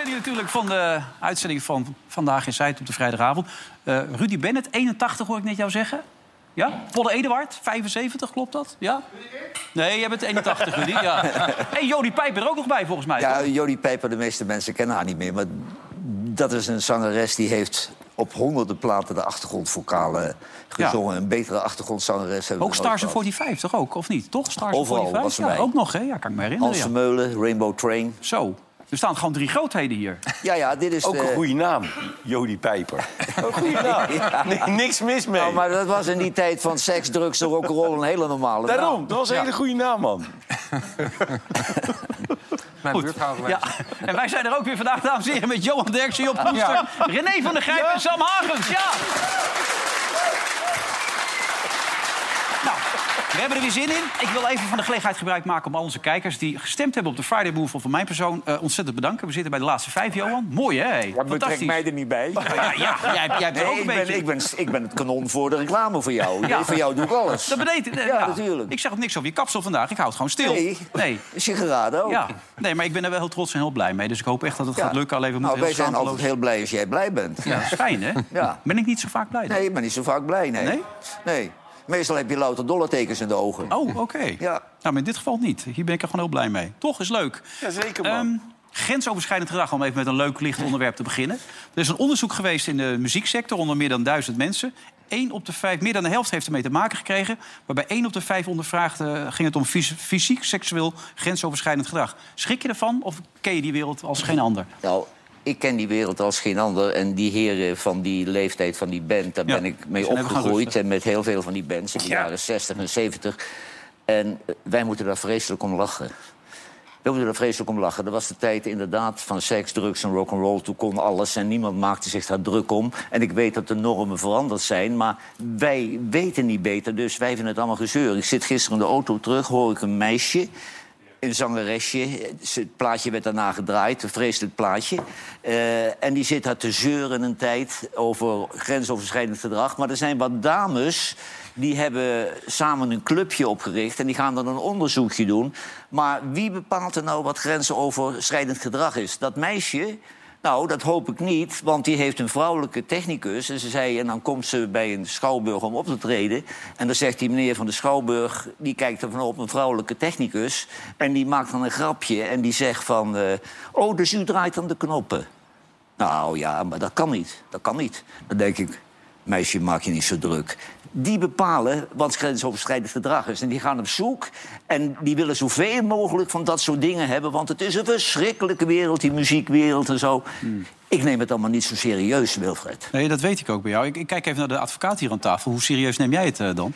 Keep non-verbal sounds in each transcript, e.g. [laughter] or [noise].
Uitzending natuurlijk. Van de uitzending van Vandaag in Zuid op de vrijdagavond. Eh, Rudy Bennett, 81 hoor ik net jou zeggen. Ja? Polle Eduard, 75, klopt dat? Ja? Nee, jij bent 81, Rudy. Ja. [laughs] En Jody Pijper er ook nog bij, volgens mij. Ja? Jodie Pijper, de meeste mensen kennen haar niet meer. Maar dat is een zangeres die heeft op honderden platen de achtergrondvocalen gezongen. Een betere achtergrondzangeres hebben Ook Stars of gehad. 45 toch ook, of niet? Toch? Stars of Overal 45? was ja, bij. ook nog, hè? Ja, kan ik me herinneren. Hans Ja. Vermeulen, Rainbow Train. Zo, er staan gewoon drie grootheden hier. Ja, ja, dit is Ook de... een goede naam, Jody Pijper. Ook een goede naam. Nee, niks mis mee. Nou, maar dat was in die tijd van seks, drugs en rock'n'roll een hele normale naam. Daarom, dat was een hele goede naam, man. [laughs] Mijn Goed. Ja, en wij zijn er ook weer vandaag, dames en heren, met Johan Derksen, Job Koester, René van der Grijp en Sam Hagens. Ja! We hebben er weer zin in. Ik wil even van de gelegenheid gebruik maken om al onze kijkers... die gestemd hebben op de Friday Move van mijn persoon... eh, ontzettend bedanken. We zitten bij de laatste vijf, Johan. Mooi, hè? Dat betrekt mij er niet bij. Ja, ja, jij, jij hebt ook een ik ben, ik, ben, ik ben het kanon voor de reclame voor jou. Ja. Voor jou doe ik alles. Dat betekent... eh, Ja, natuurlijk. Ik zeg ook niks over je kapsel vandaag. Ik hou het gewoon stil. Nee, nee. is je geraden ook. Ja, nee, maar ik ben er wel heel trots en heel blij mee. Dus ik hoop echt dat het Ja. gaat lukken. Alleen we nou, moeten wij zijn altijd heel blij als jij blij bent. Ja, dat is fijn, hè? Ja. Ben ik niet zo vaak blij? dan? Nee, ik ben niet zo vaak blij, nee. Nee? Nee. Meestal heb je louter dollartekens in de ogen. Oh, oké. Ja. Nou, maar in dit geval niet. Hier ben ik er gewoon heel blij mee. Toch is leuk. Jazeker, man. Ehm, grensoverschrijdend gedrag, om even met een leuk licht onderwerp te beginnen. Er is een onderzoek geweest in de muzieksector onder meer dan duizend mensen. Eén op de vijf, meer dan de helft heeft ermee te maken gekregen. Maar bij één op de vijf ondervraagden ging het om fys- fysiek, seksueel grensoverschrijdend gedrag. Schrik je ervan of ken je die wereld als geen ander? Nou, ik ken die wereld als geen ander. En die heren van die leeftijd van die band, daar Ja, ben ik mee opgegroeid. En met heel veel van die bands in de Ja. jaren 60 en 70. En eh, wij moeten daar vreselijk om lachen. We moeten er vreselijk om lachen. Dat was de tijd inderdaad van seks, drugs en rock'n'roll. Toen kon alles en niemand maakte zich daar druk om. En ik weet dat de normen veranderd zijn, maar wij weten niet beter. Dus wij vinden het allemaal gezeur. Ik zit gisteren in de auto terug, hoor ik een meisje een zangeresje. Het plaatje werd daarna gedraaid, een vreselijk plaatje. Eh, en die zit daar te zeuren een tijd over grensoverschrijdend gedrag. Maar er zijn wat dames die hebben samen een clubje opgericht... en die gaan dan een onderzoekje doen. Maar wie bepaalt er nou wat grensoverschrijdend gedrag is? Dat meisje... Nou, dat hoop ik niet, want die heeft een vrouwelijke technicus. En ze zei, en dan komt ze bij een schouwburg om op te treden. En dan zegt die meneer van de schouwburg, die kijkt er van op een vrouwelijke technicus. En die maakt dan een grapje en die zegt van... eh, oh, dus u draait aan de knoppen. Nou ja, maar dat kan niet. Dat kan niet. Dan denk ik, meisje, maak je niet zo druk. Die bepalen wat grensoverschrijdend gedrag is. En die gaan op zoek en die willen zoveel mogelijk van dat soort dingen hebben. Want het is een verschrikkelijke wereld, die muziekwereld en zo. Ik neem het allemaal niet zo serieus, Wilfred. Nee, dat weet ik ook bij jou. Ik, ik kijk even naar de advocaat hier aan tafel. Hoe serieus neem jij het eh, dan?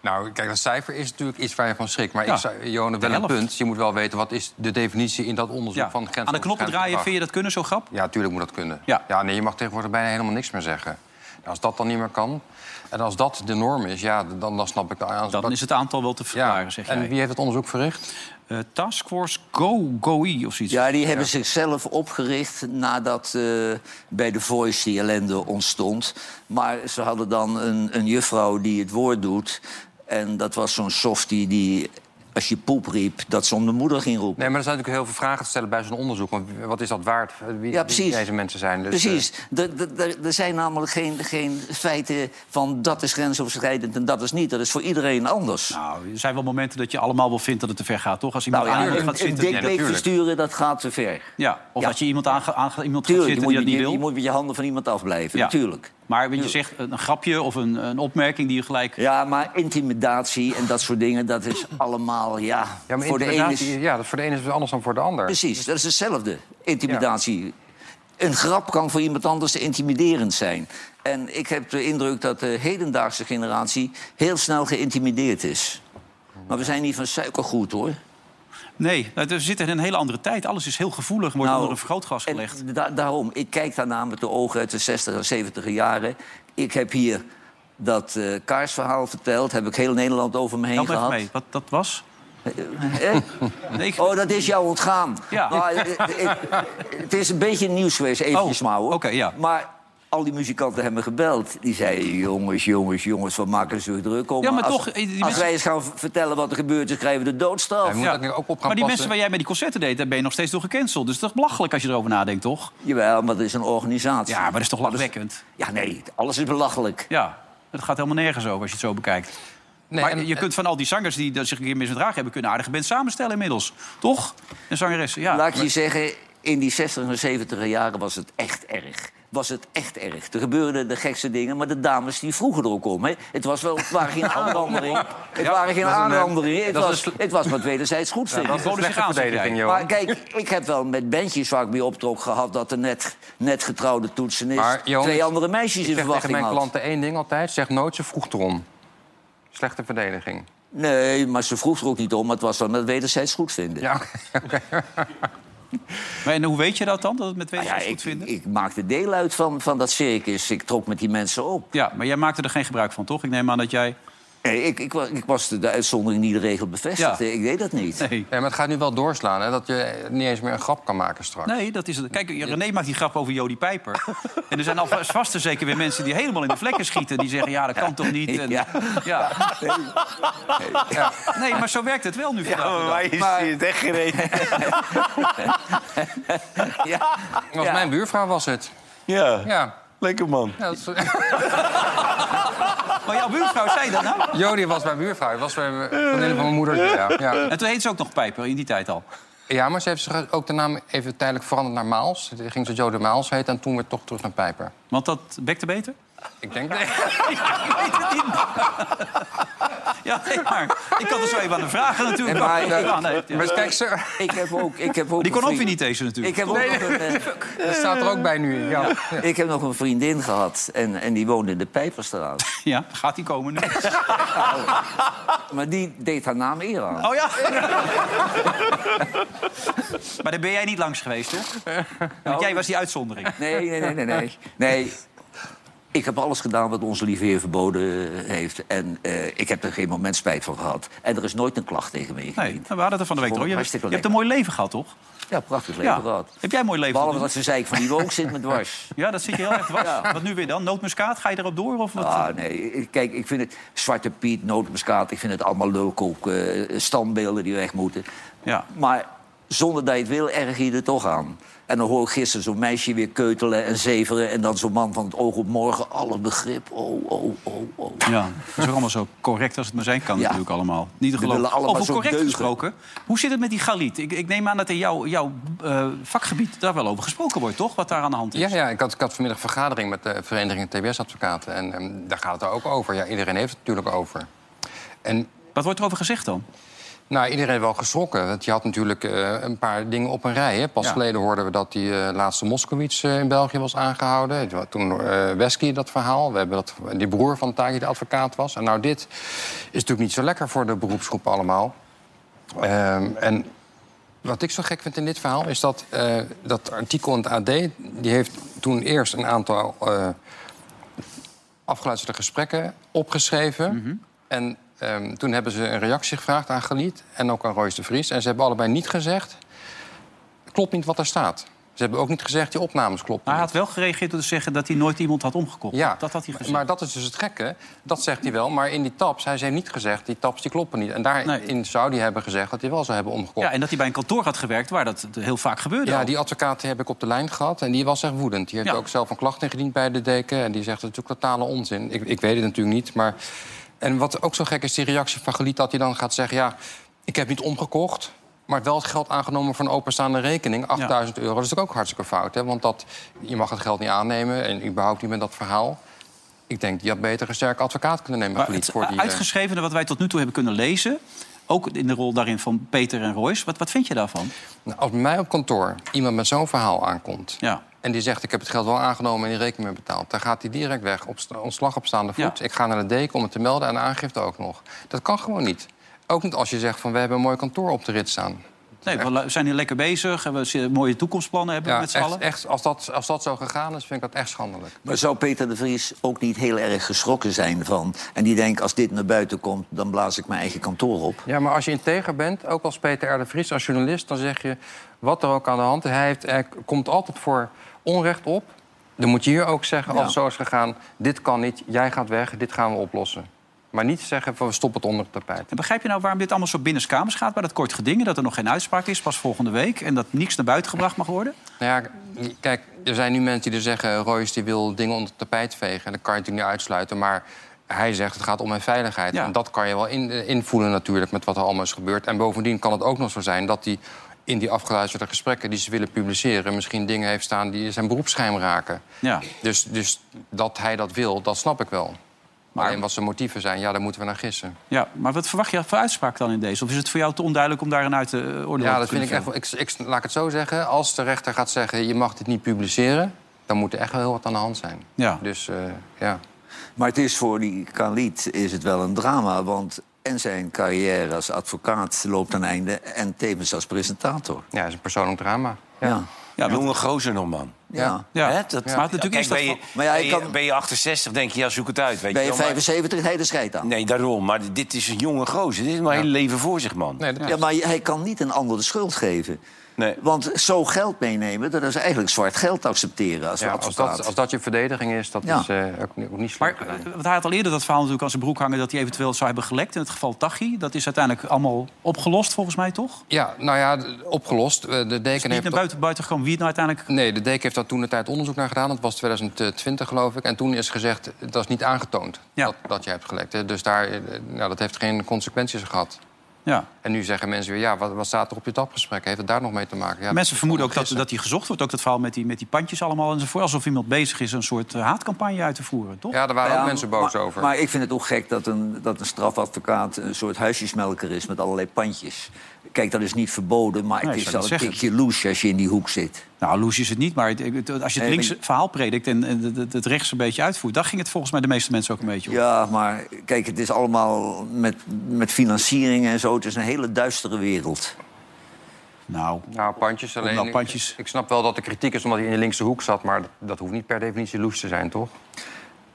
Nou, kijk, dat cijfer is natuurlijk iets waar je van schrikt. Maar Ja, ik zou, Johan, wel een punt. Je moet wel weten, wat is de definitie in dat onderzoek Ja. van grens Aan de knoppen draaien, vind je dat kunnen zo grap? Ja, tuurlijk moet dat kunnen. Ja. nee, je mag tegenwoordig bijna helemaal niks meer zeggen. Als dat dan niet meer kan, en als dat de norm is, ja, dan, dan snap ik de aan. Dan is het aantal wel te verklaren, ja. zeg En jij. wie heeft het onderzoek verricht? Eh, Taskforce Go, GOI of zoiets. Ja, die hebben zichzelf opgericht nadat eh, bij The Voice die ellende ontstond. Maar ze hadden dan een, een juffrouw die het woord doet. En dat was zo'n softie die, als je poep riep, dat ze om de moeder ging roepen. Nee, maar er zijn natuurlijk heel veel vragen te stellen bij zo'n onderzoek. Want wat is dat waard? Wie, Ja, wie precies. deze mensen zijn. Dus, Precies. Er- er- zijn namelijk geen, geen feiten van dat is grensoverschrijdend en dat is niet. Dat is voor iedereen anders. Nou, er zijn wel momenten dat je allemaal wel vindt dat het te ver gaat, toch? Als iemand Nou ja, aan iemand een, gaat een zitten... dikbeek natuurlijk. versturen, dat gaat te ver. Ja, of Ja. dat je iemand aan, aan iemand gaat Tuurlijk, je zitten moet, die dat je, niet je wil. moet met je handen van iemand afblijven. Ja. Natuurlijk. Maar je zegt, een grapje of een, een opmerking die je gelijk... Ja, maar intimidatie en dat soort dingen, dat is [laughs] allemaal, ja... ja, maar voor de ene is, intimidatie, ja, dat voor de ene is het anders dan voor de ander. Precies, dat is hetzelfde. Intimidatie. Een grap kan voor iemand anders intimiderend zijn. En ik heb de indruk dat de hedendaagse generatie heel snel geïntimideerd is. Maar we zijn niet van suikergoed, hoor. Nee, nou, we zitten in een hele andere tijd. Alles is heel gevoelig wordt onder een vergrootglas gelegd. Nou, da- daarom, ik kijk daarna met de ogen uit de 60 en 70 jaren. Ik heb hier dat eh, kaarsverhaal verteld. Heb ik heel Nederland over me heen Help even gehad. mee, wat dat was? Eh? [laughs] Nee, ik- Oh, dat is jou ontgaan. Ja. Nou, eh, eh, eh, het is een beetje nieuws geweest, eventjes Oh, ja. Maar al die muzikanten hebben me gebeld. Die zeiden, jongens, jongens, jongens, wat maken ze zich druk om? Ja, maar als, toch, eh, als mensen- wij eens gaan vertellen wat er gebeurt, dan krijgen we de doodstraf. Moet Ja. dat nu ook op gaan maar die passen. mensen waar jij met die concerten deed, daar ben je nog steeds door gecanceld. Dus dat is toch belachelijk als je erover nadenkt, toch? Jawel, maar dat is een organisatie. Ja, maar dat is toch lachwekkend? Ja, nee, alles is belachelijk. Ja, het gaat helemaal nergens over als je het zo bekijkt. Nee, maar en- je kunt van al die zangers die dat zich een keer misdragen hebben... kunnen aardige band samenstellen inmiddels. Toch? En zangeressen, ja. Laat ik je zeggen, in die 60 en 70 jaren was het echt erg. Was het echt erg. Er gebeurden de gekste dingen, maar de dames die vroegen er ook om. Hè. Het, was wel, het waren geen [laughs] aanrandering. Het waren geen dat is een, eh, aanranderingen. Het dat is was, een het was maar wederzijds goed vinden. dat is zeg jij. Johan. Maar kijk, ik heb wel met bandjes waar ik mee optrok gehad... dat er net, net getrouwde toetsenist Maar, Johan, twee ik- andere meisjes Ik in zeg tegen verwachting mijn had. klanten één ding altijd. Zeg nooit, ze vroeg erom. Slechte verdediging. Nee, maar ze vroeg er ook niet om. Maar het was dan met wederzijds goed vinden. Ja, oké. [laughs] [laughs] Maar en hoe weet je dat dan, dat het met Nou wederzijds ja, goed ik, vinden? ik maakte deel uit van, van dat circus. Ik trok met die mensen op. Ja, maar jij maakte er geen gebruik van, toch? Ik neem aan dat jij... Nee, ik, ik, ik was de, de uitzondering die de regel bevestigde. Ja. Ik deed dat niet. Nee. Ja, maar het gaat nu wel doorslaan, hè, dat je niet eens meer een grap kan maken straks. Nee, dat is het. Kijk, René maakt die grap over Jodie Pijper. [laughs] En er zijn alvast vast zeker weer mensen die helemaal in de vlekken schieten. Die zeggen, ja, dat kan toch niet? En, Ja. ja. Ja. Nee, maar zo werkt het wel nu vandaag. dag. Wij is Maar- het echt gereden. [laughs] Ja. Was Ja. Mijn buurvrouw was het. Ja, Ja. Lekker man. ja dat is- [laughs] Maar jouw buurvrouw zei dat nou? Jodie was mijn buurvrouw. Was mijn vriendin van mijn moeder. Ja. Ja. En toen heet ze ook nog Pijper, in die tijd al. ja, maar ze heeft zich ook de naam even tijdelijk veranderd naar Maals. Toen ging ze Jodie Maals heten en toen weer toch terug naar Pijper. Want dat bekte beter? Ik denk... [laughs] Ik weet het niet. Ja, nee, maar ik had er zo even aan de vragen natuurlijk. En maar- Ja, nee, ja. Maar kijk, sir, Ik heb ook, ik heb ook Die kon ook weer niet deze natuurlijk. Ik heb, ook nog een, eh, dat staat er ook bij nu. Ja. ik heb nog een vriendin gehad en, en die woonde in de Pijperstraat. Ja, gaat die komen nu? [laughs] Maar die deed haar naam eer aan. Oh ja. maar daar ben jij niet langs geweest, toch? Want jij was die uitzondering. Nee, nee, nee, nee, nee. Nee, ik heb alles gedaan wat onze lieve heer verboden heeft. En eh, ik heb er geen moment spijt van gehad. En er is nooit een klacht tegen me Nee, ingediend. we hadden het er van de week door. Je, hebt- je hartstikke hebt een mooi leven gehad, toch? Ja, prachtig leven Ja. gehad. Heb jij een mooi leven Behalve gehad? dat ze zei ik van die woon zit me dwars. [laughs] Ja, dat zit je heel erg dwars. Ja. Wat nu weer dan? Nootmuskaat? Ga je erop door? Of wat? Ah, nee. Kijk, ik vind het Zwarte Piet, Nootmuskaat... ik vind het allemaal leuk ook. eh, standbeelden die weg moeten. Ja. Maar zonder dat je het wil, erg je er toch aan. En dan hoor ik gisteren zo'n meisje weer keutelen en zeveren... en dan zo'n man van het oog op morgen, alle begrip. Oh, oh, oh, oh. Ja, dat is ook allemaal zo correct als het maar zijn kan Ja. natuurlijk allemaal. Niet te geloven. allemaal Over zo correct deugen. gesproken. Hoe zit het met die Galit? Ik, ik neem aan dat in jouw, jouw eh, vakgebied daar wel over gesproken wordt, toch? Wat daar aan de hand is. Ja, ja ik, had, ik had vanmiddag een vergadering met de vereniging TBS-advocaten. En ehm, daar gaat het ook over. Ja, iedereen heeft het natuurlijk over. En Wat wordt er over gezegd dan? Nou, iedereen wel geschrokken. Want je had natuurlijk eh, een paar dingen op een rij. Hè. Pas Ja. geleden hoorden we dat die eh, laatste Moskowitz eh, in België was aangehouden. Toen Wesky dat verhaal. We hebben dat, die broer van Tagi de advocaat was. En nou, dit is natuurlijk niet zo lekker voor de beroepsgroep allemaal. Ehm, en wat ik zo gek vind in dit verhaal is dat dat artikel in het AD... die heeft toen eerst een aantal afgeluisterde gesprekken opgeschreven. En ehm, toen hebben ze een reactie gevraagd aan Galiet en ook aan Royce de Vries. En ze hebben allebei niet gezegd... klopt niet wat er staat. Ze hebben ook niet gezegd, die opnames kloppen Maar hij had wel gereageerd door te zeggen dat hij nooit iemand had omgekocht. Ja, Dat had hij gezegd. maar dat is dus het gekke. Dat zegt hij wel, maar in die taps, hij heeft niet gezegd... die taps die kloppen niet. En daarin Nee. zou hij hebben gezegd dat hij wel zou hebben omgekocht. Ja, en dat hij bij een kantoor had gewerkt waar dat heel vaak gebeurde. Ja, al. die advocaat heb ik op de lijn gehad en die was echt woedend. Die heeft Ja. ook zelf een klacht ingediend bij de deken. En die zegt, dat is natuurlijk totale onzin. Ik, ik weet het natuurlijk niet, maar... En wat ook zo gek is, die reactie van Geliet... dat hij dan gaat zeggen, ja, ik heb niet omgekocht... maar wel het geld aangenomen voor een openstaande rekening, 8000 euro. Dat is natuurlijk ook hartstikke fout, hè? want dat, je mag het geld niet aannemen... en überhaupt niet met dat verhaal. Ik denk, die had beter een sterke advocaat kunnen nemen, Maar Geliet, het voor die... eh, uitgeschrevene wat wij tot nu toe hebben kunnen lezen... ook in de rol daarin van Peter en Royce. Wat, wat vind je daarvan? Nou, als bij mij op kantoor iemand met zo'n verhaal aankomt... Ja. En die zegt, ik heb het geld wel aangenomen en die rekening mee betaald... dan gaat hij direct weg, op ontslag op staande voet. Ja. Ik ga naar de deken om het te melden en de aangifte ook nog. Dat kan gewoon niet. Ook niet als je zegt, van we hebben een mooi kantoor op de rit staan. Nee, we zijn hier lekker bezig. en We mooie toekomstplannen hebben Ja, met z'n echt, allen. echt, als, dat, als dat zo gegaan is, vind ik dat echt schandelijk. Maar zou Peter de Vries ook niet heel erg geschrokken zijn van... en die denkt, als dit naar buiten komt, dan blaas ik mijn eigen kantoor op? Ja, maar als je integer bent, ook als Peter R. de Vries, als journalist... dan zeg je, wat er ook aan de hand is... hij heeft, er komt altijd voor onrecht op. Dan moet je hier ook zeggen, als het zo is gegaan... dit kan niet, jij gaat weg, dit gaan we oplossen. Maar niet zeggen, van, we stoppen het onder het tapijt. En begrijp je nou waarom dit allemaal zo binnenskamers gaat... bij dat kort gedingen, dat er nog geen uitspraak is, pas volgende week... en dat niks naar buiten gebracht mag worden? Nou ja, kijk, er zijn nu mensen die er zeggen... Royce die wil dingen onder het tapijt vegen. En dat kan je natuurlijk niet uitsluiten. Maar hij zegt, het gaat om mijn veiligheid. Ja. En dat kan je wel in, invoelen natuurlijk met wat er allemaal is gebeurd. En bovendien kan het ook nog zo zijn dat hij in die afgeluisterde gesprekken... die ze willen publiceren, misschien dingen heeft staan... die zijn beroepsgeheim raken. Ja. Dus, dus dat hij dat wil, dat snap ik wel. Maar Alleen wat zijn motieven zijn, ja, daar moeten we naar gissen. Ja, maar wat verwacht je voor uitspraak dan in deze? Of is het voor jou te onduidelijk om daarin uit te eh, oordelen? Ja, te dat vind ik echt wel. Ik, ik, laat ik het zo zeggen. Als de rechter gaat zeggen, je mag dit niet publiceren... dan moet er echt wel heel wat aan de hand zijn. Ja. Dus eh, ja. Maar het is voor die Khalid is het wel een drama, want... en zijn carrière als advocaat loopt aan einde... en tevens als presentator. ja, het is een persoonlijk drama. Ja. Ja. Ja, want- Jonge gozer nog, man. ja. ja. Hè, dat, Maar natuurlijk Kijk, is dat ben, je, Maar ja, ben, je, kan- ben je 68, denk je, ja, zoek het uit. Weet Ben je maar- 75, hij de scheid aan. Nee, daarom. Maar dit is een jonge gozer. Dit is mijn hele leven voor zich, man. Nee, dat Ja, maar hij kan niet een ander de schuld geven. Nee. Want zo geld meenemen, dat is eigenlijk zwart geld accepteren als ja, als, dat, als dat je verdediging is, dat Ja. is eh, ook, niet- ook niet slim. Maar want hij had al eerder dat verhaal natuurlijk aan zijn broek hangen... dat hij eventueel zou hebben gelekt in het geval Tachi. Dat is uiteindelijk allemaal opgelost, volgens mij, toch? Ja, nou ja, opgelost. Eh, De deken Niet heeft... naar buiten, buiten gekomen wie het nou uiteindelijk... Nee, de deken heeft daar toen de tijd onderzoek naar gedaan. Dat was 2020, geloof ik. En toen is gezegd, dat is niet aangetoond Ja. dat, dat je hebt gelekt. Dus daar, eh, nou, dat heeft geen consequenties gehad. Ja. En nu zeggen mensen weer, ja, wat, wat staat er op je tapgesprek? Heeft het daar nog mee te maken? Ja, Mensen vermoeden ook dat, dat hij gezocht wordt. Ook dat verhaal met die, met die pandjes allemaal enzovoort. Alsof iemand bezig is een soort eh, haatcampagne uit te voeren, toch? Ja, daar waren Ja, ook mensen boos maar, over. Maar ik vind het ook gek dat een, dat een strafadvocaat een soort huisjesmelker is met allerlei pandjes. Kijk, dat is niet verboden, maar Nee, het ik is wel een tikje loes als je in die hoek zit. Nou, loes is het niet, maar als je het linkse verhaal predikt... en, het, rechts een beetje uitvoert... daar ging het volgens mij de meeste mensen ook een beetje op. Ja, maar kijk, het is allemaal met, met financiering en zo. Het is een hele duistere wereld. Nou, Nou, pandjes alleen. nou, Ik- pandjes. Ik, snap wel dat de kritiek is omdat hij in de linkse hoek zat... maar dat, dat hoeft niet per definitie loes te zijn, toch?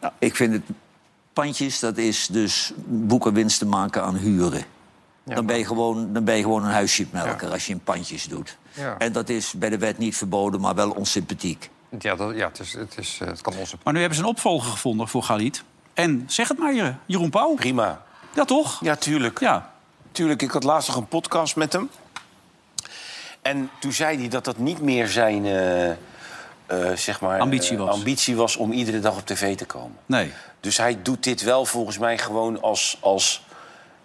Nou, ik vind het pandjes, dat is dus boekenwinst te maken aan huren. Dan, ben je gewoon, dan ben je gewoon een huisjemelker Ja. als je in pandjes doet. Ja. En dat is bij de wet niet verboden, maar wel onsympathiek. Ja, dat, ja het, is, het, is, eh, het kan onze... maar nu hebben ze een opvolger gevonden voor Galit. En zeg het maar, Jer- Jeroen Pauw. Prima. Ja, toch? Ja, tuurlijk. Ja. Tuurlijk, ik had laatst nog een podcast met hem. En toen zei hij dat dat niet meer zijn eh, eh, zeg maar, Ambitie was. ambitie was om iedere dag op tv te komen. Nee. Dus hij doet dit wel volgens mij gewoon als, als,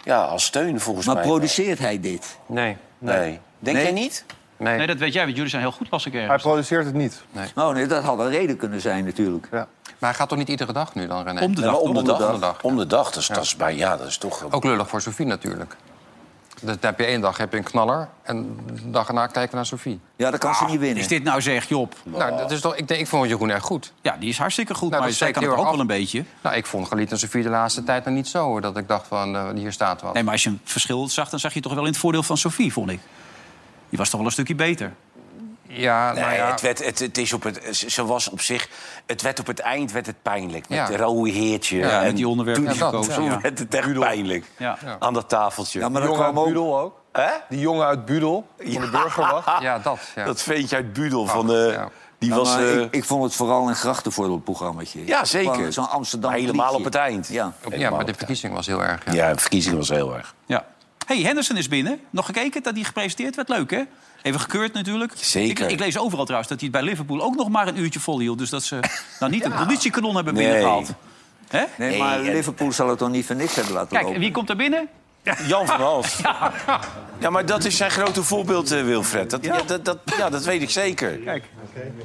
ja, als steun, volgens Maar mij. produceert hij dit? Nee, Nee. Denk Nee? jij niet? nee. nee, dat weet jij, want jullie zijn heel goed, las ik Hij ergens. produceert het niet. Nou, nee, dat had een reden kunnen zijn natuurlijk. Ja. Maar hij gaat toch niet iedere dag nu dan, René? Om de dag, maar om, de Om de dag. dag. Om de dag. Dus dat is bij, ja, dat is toch... Ook lullig voor Sofie natuurlijk. Dan heb je één dag heb je een knaller en de dag erna kijken we naar Sofie. Ja, dat kan ze niet winnen. Is dit nou zeg, Job? Nou, dat is toch, ik, denk, ik vond Jeroen erg goed. Ja, die is hartstikke goed, Nou, maar dat zij kan het ook wel een beetje. Nou, ik vond Galit en Sofie de laatste tijd nog niet zo. hoor, Dat ik dacht van, eh, hier staat wat. Nee, maar als je een verschil zag, dan zag je toch wel in het voordeel van Sofie, vond ik. Die was toch wel een stukje beter. Ja, Nee, nou ja, het, werd, het, het is op het, ze- was op zich... Het werd op het eind werd het pijnlijk. Met Ja. de rode heertje. Ja, en met die onderwerpen toen- gekozen. Toen Ja. werd het echt pijnlijk. Ja. Aan dat tafeltje. Ja, maar Die dat jongen kwam uit ook... Budel ook. Hè? Die jongen uit Budel, van de burgerwacht. [laughs] ja, dat. Ja. Dat ventje uit Budel van de... ja. Die was... eh, ik, ik vond het vooral een grachtenvoorbeeldprogrammaatje. Ja, zeker. Zo'n Amsterdam maar helemaal op het eind. Ja. ja, maar de verkiezing was heel erg. Ja. Ja, de verkiezing was heel erg. Ja. Hey, Henderson is binnen. Nog gekeken dat hij gepresenteerd werd? Leuk, hè? Even gekeurd natuurlijk. Zeker. Ik, ik lees overal trouwens dat hij het bij Liverpool ook nog maar een uurtje volhield. Dus dat ze [laughs] nou niet een conditiekanon hebben Nee. binnengehaald. Hè? Nee, maar Nee, en- Liverpool zal het toch niet voor niks hebben laten Kijk, lopen? en wie komt er binnen? Jan van Hals. [laughs] Ja. maar dat is zijn grote voorbeeld, eh, Wilfred. Dat, ja. dat, dat, ja, dat weet ik zeker. Kijk.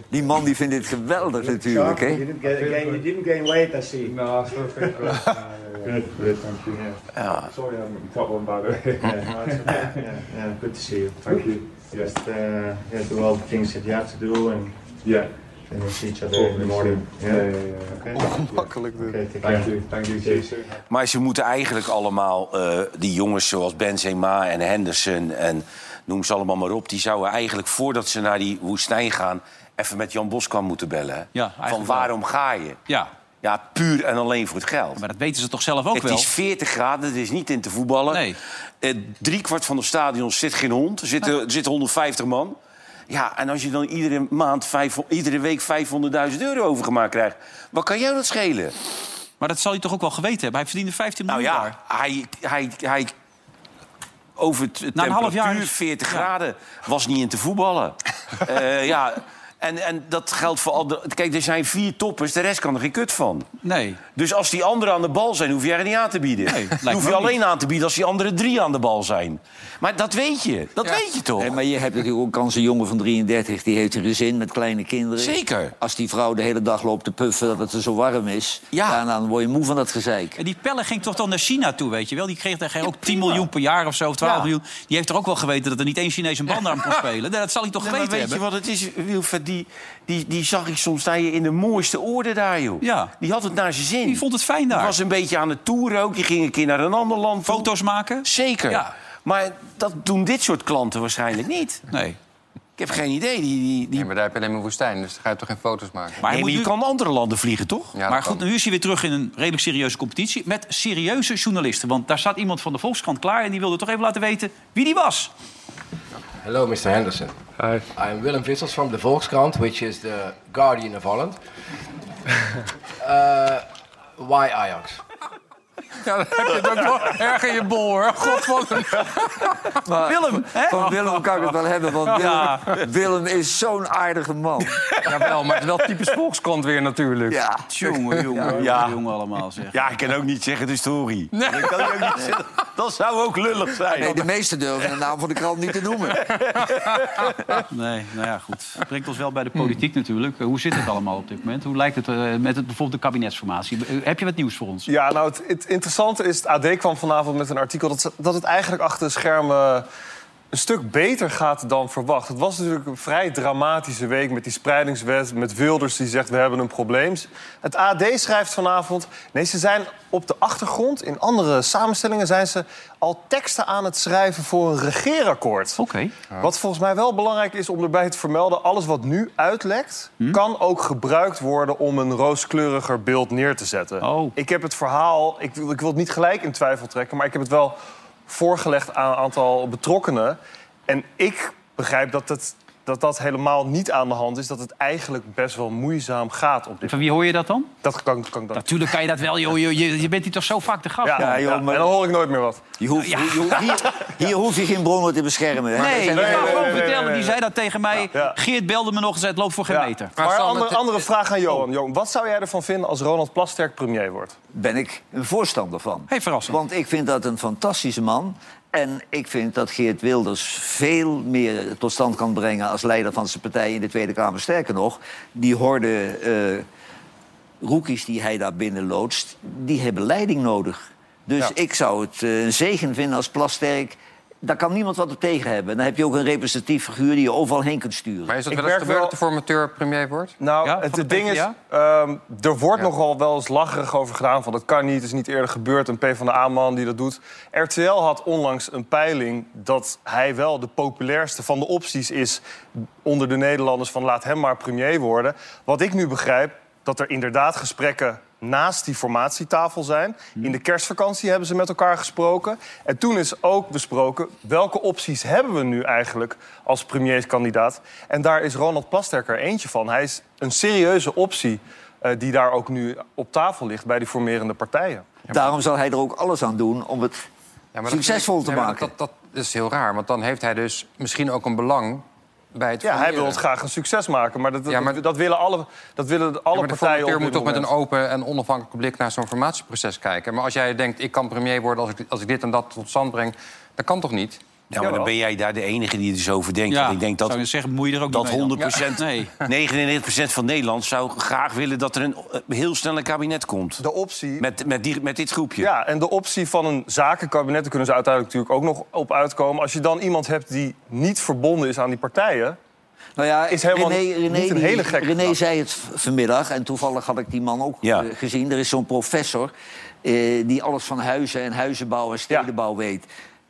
Die man die vindt dit geweldig natuurlijk, hè? You didn't gain, weight, I see. [laughs] No, perfect. Good, good, thank you. Yeah. Sorry, I'm top one by the way. Yeah, no, it's okay. yeah, yeah, good to see you. Thank you. Just uh, yeah, do all the things that you have to do, and Yeah. then we'll see each other in the morning. Yeah, yeah, yeah. Okay. Ongemakkelijk dit. Okay, take care. Thank you. Thank you. See you soon. Maar ze moeten eigenlijk allemaal, eh, die jongens zoals Benzema en Henderson... en noem ze allemaal maar op... die zouden eigenlijk voordat ze naar die woestijn gaan... even met Jan Boskamp moeten bellen. Ja, Van waarom ga je? Ja, Ja, puur en alleen voor het geld. maar dat weten ze toch zelf ook het wel? is 40 graden, het is niet in te voetballen. Nee. Eh, driekwart van de stadions zit geen hond. Er zitten, er zitten 150 man. Ja, en als je dan iedere maand, vijf, iedere week 500.000 euro overgemaakt krijgt... wat kan jou dat schelen? Maar dat zal hij toch ook wel geweten hebben? Hij verdiende 15 Nou miljoen ja, daar. hij, hij, hij over het Na een half jaar temperatuur, is- 40 ja. graden, was niet in te voetballen. [laughs] Eh, ja, en, en dat geldt voor al de... Kijk, er zijn vier toppers, de rest kan er geen kut van. Nee. Dus als die anderen aan de bal zijn, hoef je er niet aan te bieden. Nee, hoef je alleen niet. aan te bieden als die andere drie aan de bal zijn. Maar dat weet je, dat Ja. weet je toch? Nee, maar je hebt natuurlijk ook kans een jongen van 33, die heeft een gezin met kleine kinderen. Zeker. Als die vrouw de hele dag loopt te puffen dat het er zo warm is... Ja. dan word je moe van dat gezeik. En die Pelle ging toch dan naar China toe, weet je wel? Die kreeg daar ook 10 miljoen per jaar of zo, of 12 Ja. miljoen. Die heeft er ook wel geweten dat er niet één Chinees een band aan kon [laughs] spelen. Dat zal hij toch Nee, maar geweten weet je wat het is, Wilfred? Die, die, die zag ik soms daar in de mooiste orde daar, joh. Ja. Die had het naar zijn zin. Die vond het fijn daar. Die was een beetje aan het toeren ook. Die ging een keer naar een ander land. toe. Foto's maken? Zeker. Ja. Maar dat doen dit soort klanten waarschijnlijk niet. Nee. Ik heb geen idee. Die, die, die... Nee, maar daar heb je alleen maar woestijn, dus dan ga je toch geen foto's maken. Maar, Nee, je nu- kan andere landen vliegen, toch? Ja, maar kan. goed, nu is hij weer terug in een redelijk serieuze competitie... met serieuze journalisten. Want daar staat iemand van de Volkskrant klaar... en die wilde toch even laten weten wie die was. Hello, Mr. Henderson. Hi. I am Willem Vissels from the Volkskrant, which is the Guardian of Holland. [laughs] uh, why Ajax? [laughs] Ja, dan heb je het ook wel erg in je bol, hoor. God, wat een... [laughs] Maar Willem, hè? Van Willem kan ik het wel hebben, want Willem, Ja. Willem is zo'n aardige man. [laughs] Jawel, maar het is wel typisch volkskrant weer natuurlijk. Ja. Jongen, jongen, Ja. jongen allemaal zeg. Ja, ik kan ook niet zeggen de story. Dat, kan ook niet zeggen. dat zou ook lullig zijn. Nee, de meesten durven de naam van de krant niet te noemen. Nee, nou ja, goed. Het brengt ons wel bij de politiek natuurlijk. Hoe zit het allemaal op dit moment? Hoe lijkt het eh, met het, bijvoorbeeld de kabinetsformatie? Eh, Heb je wat nieuws voor ons? Ja, nou, het, het interessante is, het AD kwam vanavond met een artikel... dat, dat het eigenlijk achter de schermen een stuk beter gaat dan verwacht. Het was natuurlijk een vrij dramatische week met die spreidingswet... met Wilders die zegt, we hebben een probleem. Het AD schrijft vanavond... nee, ze zijn op de achtergrond, in andere samenstellingen... zijn ze al teksten aan het schrijven voor een regeerakkoord. Oké. Wat volgens mij wel belangrijk is om erbij te vermelden... alles wat nu uitlekt, kan ook gebruikt worden... om een rooskleuriger beeld neer te zetten. Oh. Ik heb het verhaal... Ik, wil- ik wil het niet gelijk in twijfel trekken... maar ik heb het wel voorgelegd aan een aantal betrokkenen. En ik begrijp dat het, dat, dat helemaal niet aan de hand is... dat het eigenlijk best wel moeizaam gaat op dit Van wie hoor je dat dan? Dat kan, kan ik dan... Natuurlijk kan je dat wel, joh. Je, je, je bent hier toch zo vaak de gast? Ja, man? Ja, joh, ja, maar- en dan hoor ik nooit meer wat. Je hoeft, je hier, hier hoef je geen bronnen te beschermen. Hè? Nee, nee, gewoon nee, nee, vertellen. nee, Die zei dat tegen mij. Ja. Geert belde me nog en zei het loopt voor geen Ja. meter. Maar andere, andere vraag aan Johan. Johan, wat zou jij ervan vinden als Ronald Plasterk premier wordt? ben ik een voorstander van. Hey, verrassend. Want ik vind dat een fantastische man. En ik vind dat Geert Wilders veel meer tot stand kan brengen... als leider van zijn partij in de Tweede Kamer. Sterker nog, die horde eh rookies die hij daar binnen loodst... die hebben leiding nodig. Dus Ja. ik zou het eh, een zegen vinden als Plasterk... Daar kan niemand wat op tegen hebben. Dan heb je ook een representatief figuur die je overal heen kunt sturen. Maar is dat Ik wel eens gebeurd wel- dat de formateur premier wordt? Nou, Ja, het, de ding is, ehm, er wordt Ja. nogal wel eens lacherig over gedaan... van dat kan niet, het is niet eerder gebeurd. Een PvdA-man die dat doet. RTL had onlangs een peiling dat hij wel de populairste van de opties is... onder de Nederlanders van laat hem maar premier worden. Wat ik nu begrijp, dat er inderdaad gesprekken naast die formatietafel zijn. In de kerstvakantie hebben ze met elkaar gesproken. En toen is ook besproken welke opties hebben we nu eigenlijk als premierskandidaat. En daar is Ronald Plasterk er eentje van. Hij is een serieuze optie eh, die daar ook nu op tafel ligt bij die formerende partijen. Daarom zal hij er ook alles aan doen om het Ja, dat succesvol te maken. Dat, dat is heel raar, want dan heeft hij dus misschien ook een belang bij het Ja, hij wil het graag een succes maken, maar dat, dat, Ja, maar- dat willen alle, dat willen Ja, alle maar de partijen formateur op moet toch met een open en onafhankelijke blik naar zo'n formatieproces kijken. Maar als jij denkt, ik kan premier worden als ik, als ik dit en dat tot stand breng... dat kan toch niet? Ja, maar dan ben jij daar de enige die er zo over denkt. Ja, ik denk dat, zou je zeggen, moet je er ook dat niet mee dan? 100%, Nee. [laughs] 99% van Nederland zou graag willen dat er een eh, heel snel een kabinet komt. De optie Met, met, die, met dit groepje. Ja, en de optie van een zakenkabinet, daar kunnen ze uiteindelijk natuurlijk ook nog op uitkomen. Als je dan iemand hebt die niet verbonden is aan die partijen. Nou ja, Is helemaal René, René, niet een hele gekke René zei het vanmiddag, en toevallig had ik die man ook Ja. eh, gezien. Er is zo'n professor eh, die alles van huizen en huizenbouw en stedenbouw weet.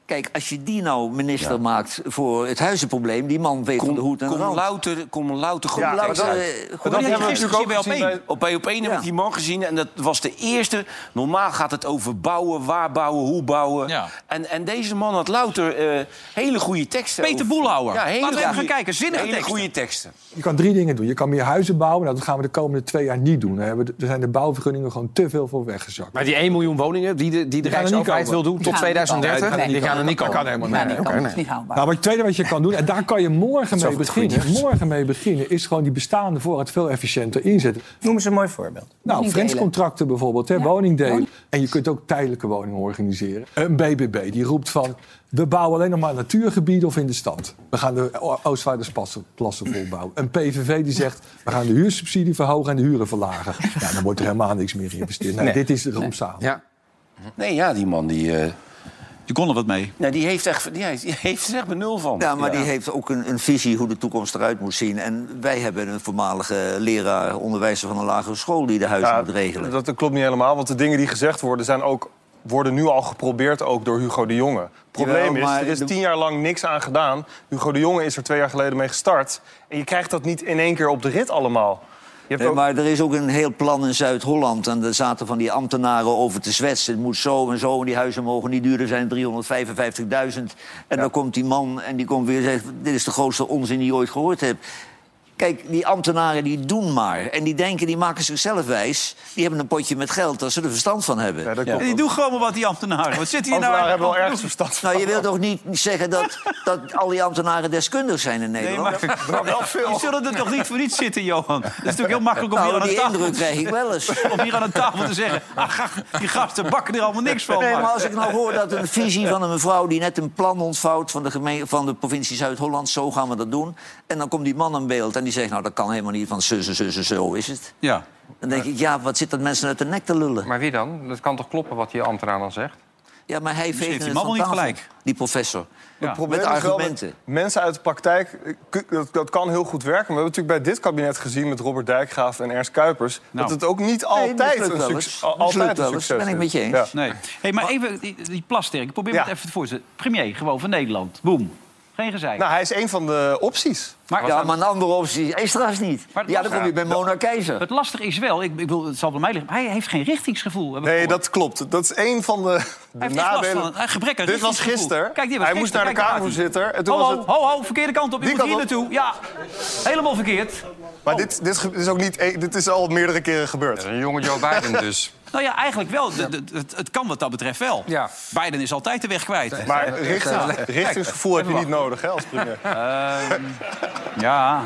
Kijk, als je die nou minister maakt voor het huizenprobleem... die man weet van de Kom, hoed en de kom, rand. louter, kom louter goed Ja, dat-. Eh, Maar goed, dat ja, hebben we gisteren natuurlijk ook gezien bij bij... Op bij op één heb ik die man gezien en dat was de eerste. Normaal gaat het over bouwen, waar bouwen, hoe bouwen. Ja. En, en deze man had louter eh, hele goede teksten. Peter over- Boelhouwer. Ja, hele Laten we even goede- gaan kijken. Zinnige hele teksten. goede teksten. Je kan drie dingen doen. Je kan meer huizen bouwen. Nou, dat gaan we de komende twee jaar niet doen. Er zijn de bouwvergunningen gewoon te veel voor weggezakt. Maar die 1 miljoen woningen die de, die de Rijksoverheid wil doen tot gaan er niet 2030, komen. Nee, die gaan er niet Dat kan helemaal Nee, niet. dat kan, dat is niet haalbaar. Nou, maar het tweede wat je kan doen, en daar kan je morgen mee goed beginnen. Morgen mee beginnen is gewoon die bestaande voorraad veel efficiënter inzetten. Noem eens een mooi voorbeeld. Nou, Woningdelen. flenscontracten bijvoorbeeld, hè, Ja, woningdelen. woning- En je kunt ook tijdelijke woningen organiseren. Een BBB die roept van... we bouwen alleen nog maar natuurgebieden of in de stad. We gaan de Oostvaardersplassen plassen volbouwen. Een PVV die zegt... we gaan de huursubsidie verhogen en de huren verlagen. Ja, dan wordt er helemaal niks meer geïnvesteerd. Nee, Nee. dit is rampzalig. Ja. Nee, ja, die man die, eh, Je kon er wat mee. nou, die heeft echt, die heeft, die heeft er echt benul van. Ja, maar die heeft ook een, een visie hoe de toekomst eruit moet zien. En wij hebben een voormalige leraar, onderwijzer van een lagere school... die de huizen Ja, moet regelen. dat, dat klopt niet helemaal, want de dingen die gezegd worden... zijn ook, worden nu al geprobeerd ook door Hugo de Jonge. Het probleem Jawel, is, er is de- tien jaar lang niks aan gedaan. Hugo de Jonge is er twee jaar geleden mee gestart. En je krijgt dat niet in één keer op de rit allemaal. Je hebt Nee, ook- maar er is ook een heel plan in Zuid-Holland. En daar zaten van die ambtenaren over te zwetsen. Het moet zo en zo en die huizen mogen niet duurder zijn 355.000. En dan komt die man en die komt weer en zegt... dit is de grootste onzin die je ooit gehoord hebt. Kijk, die ambtenaren die doen maar. En die denken, die maken zichzelf wijs. Die hebben een potje met geld als ze er verstand van hebben. En die doen gewoon maar wat, die ambtenaren. Wat zit hier nou Ambtenaren hebben wel ergens verstand van. Nou, je wilt toch niet zeggen dat, dat al die ambtenaren deskundig zijn in Nee, Nederland? maar die zullen er toch niet voor niets zitten, Johan? Dat is natuurlijk heel makkelijk om hier Nou, aan die een tafel... indruk krijg ik wel eens. Om hier aan een tafel te zeggen... Ga- die gasten bakken er allemaal niks van. Nee, maar- maar als ik nou hoor dat een visie van een mevrouw... die net een plan ontvouwt van de, gemeen, van de provincie Zuid-Holland... zo gaan we dat doen. En dan komt die man in beeld en die zegt... nou, dat kan helemaal niet, van zo, zo, zo, zo, zo is het. Ja. Dan denk ik, ja, wat zit dat mensen uit de nek te lullen? Maar wie dan? Dat kan toch kloppen wat die ambtenaar dan zegt? Ja, maar hij heeft veegt het van niet tafel, gelijk. Die professor. Ja. Het Met dat argumenten. mensen uit de praktijk, eh, dat, dat kan heel goed werken. Maar we hebben natuurlijk bij dit kabinet gezien met Robert Dijkgraaf en Ernst Kuipers... Nou. dat het ook niet Nee, altijd een, succes, altijd een succes Ben ik met je eens. Ja. Nee. Hey, maar even die, die plasterk. Ik probeer me het even te voorstellen. Premier, gewoon van Nederland. Boom. Geen gezeik. Nou, hij is een van de opties. Maar, Ja, maar een andere optie is straks niet. Maar Ja, dan kom je bij Mona Keizer. Het lastige is wel, ik, ik bedoel, het zal bij mij liggen... Hij heeft geen richtingsgevoel. Nee, gehoord. dat klopt. Dat is een van de, de Hij nadelen. van een gebrek aan Dit was gisteren. Kijk, die was hij moest naar de Kijk, daar Kamervoorzitter. En gaat toen hij. was Ho, het... ho, ho, verkeerde kant op. Je Die moet hier op. naartoe. Ja, helemaal verkeerd. Maar dit, dit is ook niet... e- Dit is al meerdere keren gebeurd. Een jonge Joe Biden [laughs] dus. Nou ja, eigenlijk wel. De- de- het, het kan wat dat betreft wel. Ja. Biden is altijd de weg kwijt. Maar richting, richtingsgevoel heb je niet nodig hè, als premier. Ehm, ja,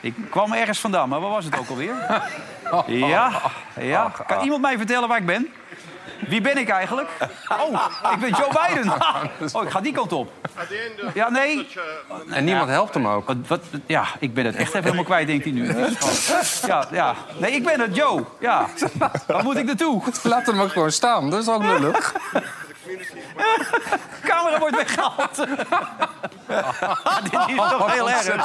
ik kwam ergens vandaan, maar waar was het ook alweer? [laughs] Ja, ja. Kan iemand mij vertellen waar ik ben? Wie ben ik eigenlijk? Oh, ik ben Joe Biden. Oh, ik ga die kant op. Ja, nee. En niemand helpt hem ook. Wat, wat, ja, ik ben het echt even helemaal kwijt, denkt hij nu. Ja, ja. Nee, ik ben het, Joe. Ja. Waar moet ik naartoe? Laat hem ook gewoon staan. Dat is ook lullig. Camera wordt weggehaald. Dit is toch heel erg.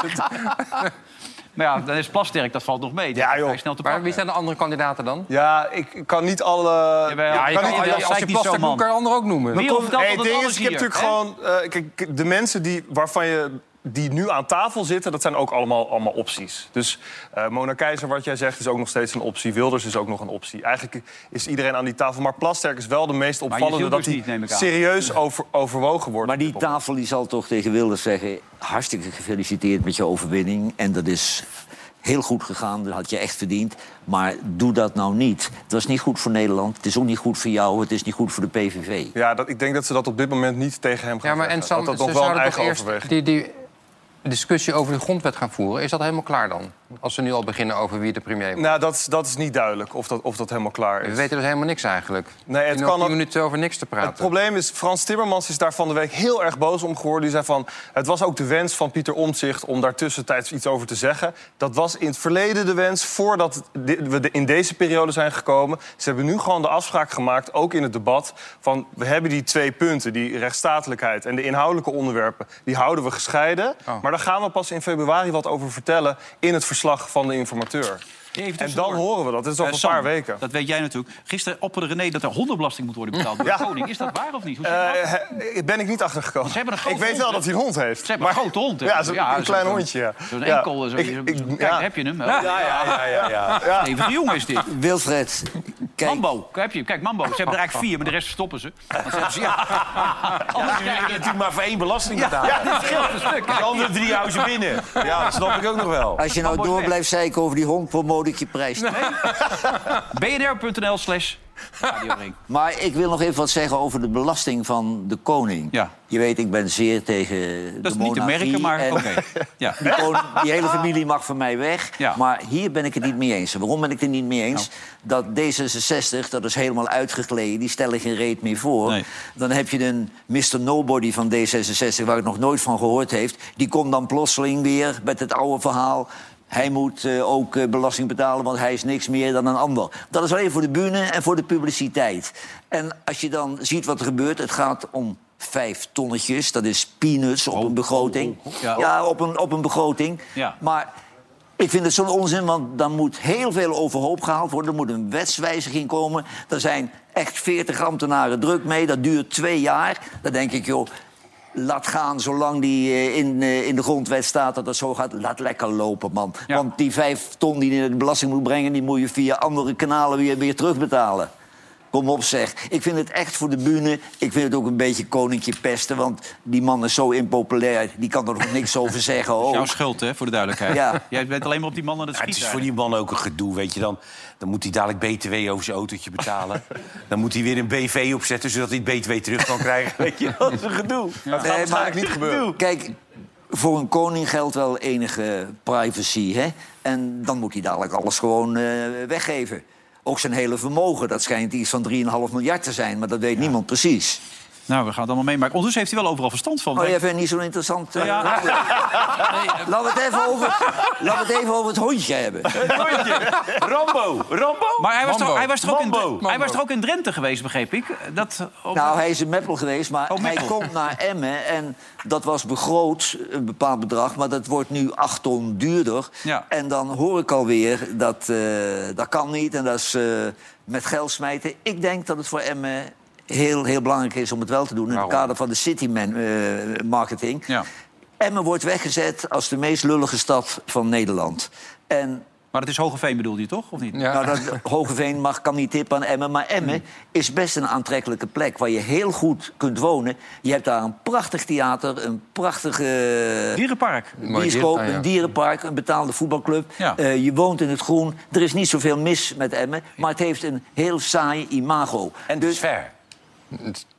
Maar ja, dan is Plasterk, dat valt nog mee. Ja, joh. Vrij snel te Maar wie zijn de andere kandidaten dan? Ja, ik kan niet alle... Ja, je kan kan, niet- als je niet zo, plastic man. doet, kan je anderen ook noemen. Wie Nee, het ding is, ik heb natuurlijk gewoon... eh, kijk, de mensen die, waarvan je, die nu aan tafel zitten... dat zijn ook allemaal, allemaal opties. Dus eh, Mona Keizer, wat jij zegt, is ook nog steeds een optie. Wilders is ook nog een optie. Eigenlijk is iedereen aan die tafel. Maar Plasterk is wel de meest opvallende... dat dus die niet, neem ik aan. serieus over, overwogen wordt. Maar die tafel die zal toch tegen Wilders zeggen... hartstikke gefeliciteerd met je overwinning. En dat is heel goed gegaan, dat had je echt verdiend. Maar doe dat nou niet. Het was niet goed voor Nederland, het is ook niet goed voor jou... het is niet goed voor de PVV. Ja, dat, ik denk dat ze dat op dit moment niet tegen hem gaan Ja, maar en zeggen. Sam, dat dat ze nog wel een eigen overweging die, die discussie over de grondwet gaan voeren. Is dat helemaal klaar dan? Als we nu al beginnen over wie de premier wordt. Nou, dat, is- dat is niet duidelijk of dat, of dat helemaal klaar is. We weten dus helemaal niks eigenlijk. Nee, het kan tien minuten over niks te praten. Het probleem is, Frans Timmermans is daar van de week heel erg boos om geworden. Die zei van, het was ook de wens van Pieter Omtzigt om daar tussentijds iets over te zeggen. Dat was in het verleden de wens, voordat we in deze periode zijn gekomen. Ze hebben nu gewoon de afspraak gemaakt, ook in het debat... van we hebben die twee punten, die rechtsstatelijkheid en de inhoudelijke onderwerpen... die houden we gescheiden. Oh. Maar daar gaan we pas in februari wat over vertellen in het verslag van de informateur. Even En dan horen we dat. Dit is over Eh, een Sam, paar weken. Dat weet jij natuurlijk. Gisteren opperde René dat er hondenbelasting moet worden betaald [laughs] door Ja. de koning. Is dat waar of niet? Hoe zit dat? Eh, he- ben ik niet achtergekomen. Ze hebben een ik weet hond, wel dat hij een hond heeft. Ze hebben een grote hond. hè? Ja, zo- een klein zo- hondje. ja. Zo'n Ja. enkel. Zo, Ik- zo- ik- kijk, ja. daar heb je hem. Ja, ja, ja, ja, ja. Ja. Stevige jongen is dit. Wilfred, kijk, Mambo, heb je, kijk, Mambo. Ze hebben er eigenlijk vier, maar de rest stoppen ze. [laughs] Zeggen ze, ja. Anders Je krijg hebt je natuurlijk maar voor één belasting betaald. Ja, dit scheelt een stuk. De andere drie houden ze binnen. Ja, dat snap ik ook nog wel. als je nou door blijft zeiken over die hond... ik je prijs. [laughs] bnr.nl slash. [laughs] Maar ik wil nog even wat zeggen over de belasting van de koning. Ja. Je weet, ik ben zeer tegen de Dat is niet te merken, maar oké. [laughs] Ja. Die, koning- die hele familie mag van mij weg. Ja. Maar hier ben ik het niet mee eens. En Waarom ben ik het niet mee eens? Dat D66, dat is helemaal uitgegleden. Die stellen geen reet meer voor. Nee. Dan heb je een Mr. Nobody van D66... waar ik nog nooit van gehoord heeft. Die komt dan plotseling weer met het oude verhaal... Hij moet eh, ook eh, belasting betalen, want hij is niks meer dan een ander. Dat is alleen voor de bühne en voor de publiciteit. En als je dan ziet wat er gebeurt, het gaat om vijf tonnetjes. Dat is peanuts op een begroting. Ja. Ja, op een, op een begroting. Ja. Maar ik vind het zo'n onzin, want dan moet heel veel overhoop gehaald worden. Er moet een wetswijziging komen. Er zijn echt 40 ambtenaren druk mee. Dat duurt twee jaar. Dan denk ik, joh, laat gaan zolang die eh, in, eh, in de grondwet staat dat dat zo gaat. Laat lekker lopen, man. Ja. Want die vijf ton die je in de belasting moet brengen... die moet je via andere kanalen weer, weer terugbetalen. Kom op zeg. Ik vind het echt voor de bühne. Ik vind het ook een beetje koninkje pesten. Want die man is zo impopulair. Die kan er nog niks over zeggen. [laughs] Dat is jouw schuld, hè, voor de duidelijkheid. Ja. Jij bent alleen maar op die man aan het Ja, het schieten. is voor die man ook een gedoe, weet je dan. Dan moet hij dadelijk BTW over zijn autootje betalen. dan moet hij weer een BV opzetten, zodat hij het BTW terug kan krijgen. Weet je, dat is een gedoe. Dat gaat Nee, waarschijnlijk maar- niet gebeuren. [laughs] Kijk, voor een koning geldt wel enige privacy. Hè? En dan moet hij dadelijk alles gewoon eh, weggeven. Ook zijn hele vermogen, dat schijnt iets van 3,5 miljard te zijn. Maar dat weet niemand precies. Nou, we gaan het allemaal meemaken. Ondertussen heeft hij wel overal verstand van. Oh, jij vindt het niet zo interessant? eh, Ja. [laughs] We het even over, laten we het even over het hondje hebben. [laughs] Rambo, Rambo. Maar hij was, Mambo. toch, hij, was toch ook in, Mambo. hij was toch ook in Drenthe geweest, begreep ik? Dat, op- Nou, hij is in Meppel geweest, maar Oh, hij komt naar Emmen. En dat was begroot, een bepaald bedrag. Maar dat wordt nu acht ton duurder. Ja. En dan hoor ik alweer dat eh, dat kan niet. En dat is eh, met geld smijten. Ik denk dat het voor Emmen heel, heel belangrijk is om het wel te doen. In Waarom? het kader van de city man, eh, marketing. ja. Emmen wordt weggezet als de meest lullige stad van Nederland. En Maar het is Hogeveen bedoelde je toch, of niet? Ja. nou, dat, Hogeveen mag, kan niet tippen aan Emmen. Maar Emmen is best een aantrekkelijke plek waar je heel goed kunt wonen. Je hebt daar een prachtig theater, een prachtige Dierenpark. Bioscoop, ja. een dierenpark, een betaalde voetbalclub. Ja. Eh, je woont in het groen. Er is niet zoveel mis met Emmen, maar het heeft een heel saai imago. En het is ver.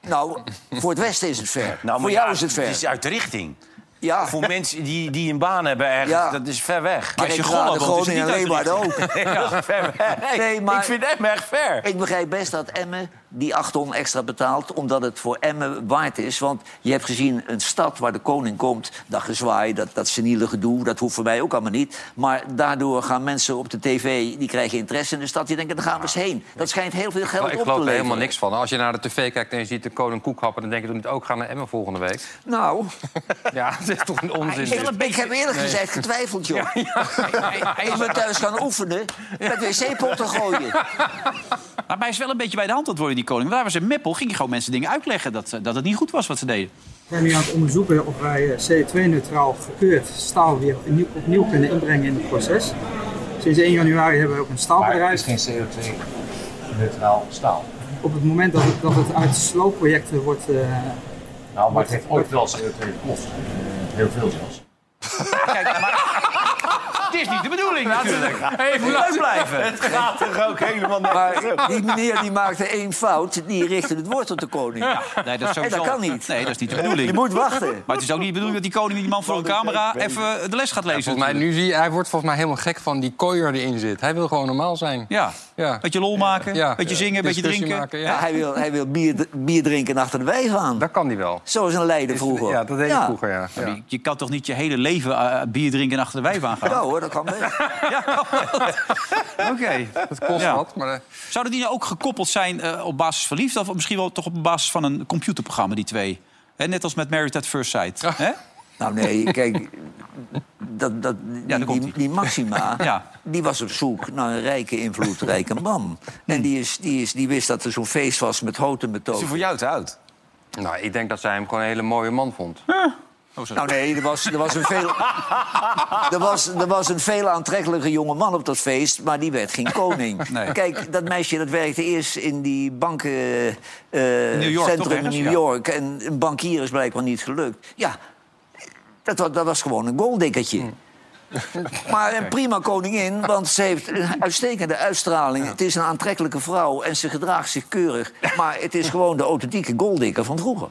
Nou, voor het westen is het ver. Nou, voor jou ja, is het ver. Het is uit de richting. ja. Voor mensen die, die een baan hebben ergens, Ja. dat is ver weg. Als je Golland woont, is niet uit de [laughs] ook. Is ver weg. Nee, maar- Ik vind hem erg ver. Ik begrijp best dat Emmen die 8 ton extra betaalt... omdat het voor Emmen waard is. Want je hebt gezien een stad waar de koning komt... dat gezwaai, dat, dat seniele gedoe, dat hoeft voor mij ook allemaal niet. Maar daardoor gaan mensen op de tv, die krijgen interesse in de stad... die denken, daar gaan we eens heen. Dat schijnt heel veel geld Maar ik op te geloof er leveren. helemaal niks van. Als je naar de tv kijkt en je ziet de koning koek happen... dan denk je toch niet ook gaan naar Emmen volgende week? Nou, [laughs] Ja, dat is toch een onzin. ik, dit. ik heb eerlijk gezegd getwijfeld, joh. [laughs] Ik ben thuis gaan oefenen met wc-potten gooien. Maar hij is wel een beetje bij de hand het worden, die koning. Daar was in Meppel, ging hij gewoon mensen dingen uitleggen... Dat, dat het niet goed was wat ze deden. We zijn nu aan het onderzoeken of wij eh, CO2-neutraal gekeurd staal weer opnieuw, opnieuw kunnen inbrengen in het proces. Sinds 1 januari hebben we ook een staalbedrijf. geen CO2-neutraal staal. Op het moment dat het, dat het uit sloopprojecten wordt. eh, Nou, maar het heeft ooit wel CO2 gekost. Eh, Heel veel zelfs. Kijk, maar... [laughs] Het is niet de bedoeling Even leuk blijven. Het gaat toch ook helemaal naar Maar die meneer die maakte één fout, die richtte het woord tot de koning. Nee, dat, is En dat sowieso- kan niet. Nee, dat is niet de bedoeling. Je moet wachten. Maar het is ook niet de bedoeling dat die koning die man voor een camera even de les gaat lezen. Volgens mij, nu zie je, hij wordt volgens mij helemaal gek van die kooier die erin zit. Hij wil gewoon normaal zijn. Ja, Ja. beetje lol maken, Ja. beetje zingen, beetje drinken. maken, Ja, ja. hij wil, hij wil bier, bier drinken achter de wei gaan. Dat kan hij wel. Zoals een leider vroeger. Ja, dat deed hij vroeger, ja. Je, kan toch niet je hele leven eh, bier drinken en achter de wijf aan gaan? Ja hoor, dat kan best. [laughs] [laughs] Oké. Het kost Ja. wat, maar... eh, Zouden die nou ook gekoppeld zijn eh, op basis van liefde... of misschien wel toch op basis van een computerprogramma, die twee? Hè, net als met Married at First Sight. Hè? Nou nee, kijk, dat, dat, die, die, die Maxima, [laughs] Ja. die was op zoek naar een rijke, invloedrijke [laughs] man. En die, is, die, is, die wist dat er zo'n feest was met houten Is hij metoden. voor jou te oud? Nou, ik denk dat zij hem gewoon een hele mooie man vond. Oh. Nou nee, er was, er, was een veel, [laughs] er, was, er was een veel aantrekkelijke jonge man op dat feest... maar die werd geen koning. [laughs] Nee. Kijk, dat meisje dat werkte eerst in die bankencentrum New York, toch in? New Ja. York. En een bankier is blijkbaar niet gelukt. Ja, dat, wa- dat was gewoon een gooldikkertje. [laughs] Maar een prima koningin, want ze heeft een uitstekende uitstraling. Het is een aantrekkelijke vrouw en ze gedraagt zich keurig. Maar het is gewoon de authentieke golddikker van vroeger.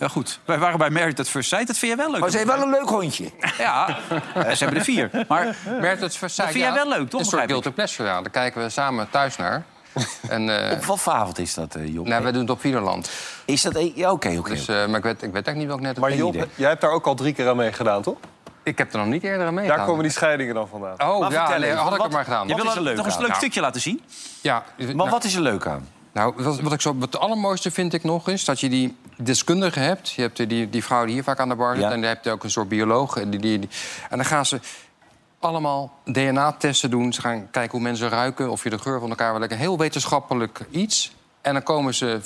Ja, goed. Wij waren bij Married at First Sight. Dat vind jij wel leuk. Maar ze heeft wel een leuk hondje. Ja, eh, ze hebben er vier. Maar Mert het Versailles, Dat vind jij wel leuk, toch, Een soort guilty pleasure, ja. Daar kijken we samen thuis naar. [laughs] En, eh, Op wat voor avond is dat, eh, Job? nou, wij doen het op Videoland. Is dat... een- Ja, oké, oké. Dus, eh, maar ik weet, ik weet eigenlijk niet welk net het Maar. Job, jij hebt daar ook al drie keer aan meegedaan, toch? Ik heb er nog niet eerder aan meegedaan. Daar komen die scheidingen dan vandaan. Oh, Maar ja, nee, had ik wat- het maar gedaan. je wil nog eens een leuk Nou. stukje laten zien? Ja, Maar nou, wat is er leuk aan? Nou, wat, wat ik zo, wat het allermooiste vind ik nog is dat je die deskundige hebt. Je hebt die, die vrouw die hier vaak aan de bar zit. Ja. En dan heb je ook een soort bioloog. En, die, die, die- en dan gaan ze allemaal DNA-testen doen. Ze gaan kijken hoe mensen ruiken, of je de geur van elkaar wil lekker. Heel wetenschappelijk iets. En dan komen ze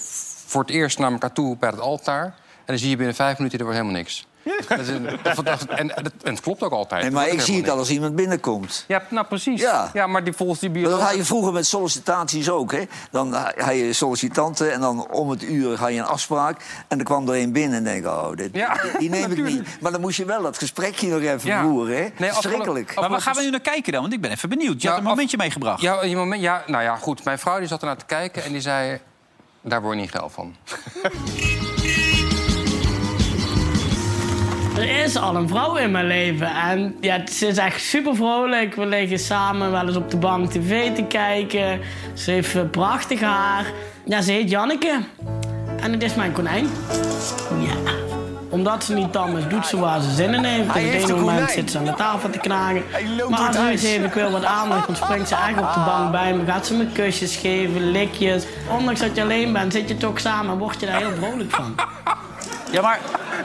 voor het eerst naar elkaar toe bij het altaar. En dan zie je binnen vijf minuten er wordt helemaal niks. Dat is een- dat- dat- en, en, het- en het klopt ook altijd. Nee, maar Dat ik zie het al als iemand binnenkomt. Ja, nou precies. Ja. Ja, maar die, volgens die dat had je vroeger met sollicitaties ook. Hè? Dan had je sollicitanten en dan om het uur had je een afspraak. En dan kwam er een binnen en denk ik, oh, dit, Ja, die, die neem ik niet. [laughs] Maar dan moest je wel dat gesprekje nog even Ja. voeren. Hè? Nee, Verschrikkelijk. Maar waar gaan we nu naar kijken dan? Want ik ben even benieuwd. Je had een af- momentje meegebracht. Ja, moment, ja, nou ja, goed. Mijn vrouw die zat ernaar te kijken en die zei... Daar word je niet geil van. [laughs] Er is al een vrouw in mijn leven en ja, ze is echt super vrolijk. We liggen samen wel eens op de bank tv te kijken. Ze heeft eh, prachtig haar. Ja, ze heet Janneke. En het is mijn konijn. Ja. Omdat ze niet tam is, doet ze waar ze zin in heeft. Op het ene moment zit ze aan de tafel te knagen. Maar als huis. even ik wil wat aandacht, dan springt ze echt op de bank bij me. Gaat ze me kusjes geven, likjes. Ondanks dat je alleen bent, zit je toch samen en word je daar heel vrolijk van. Ja, maar [laughs]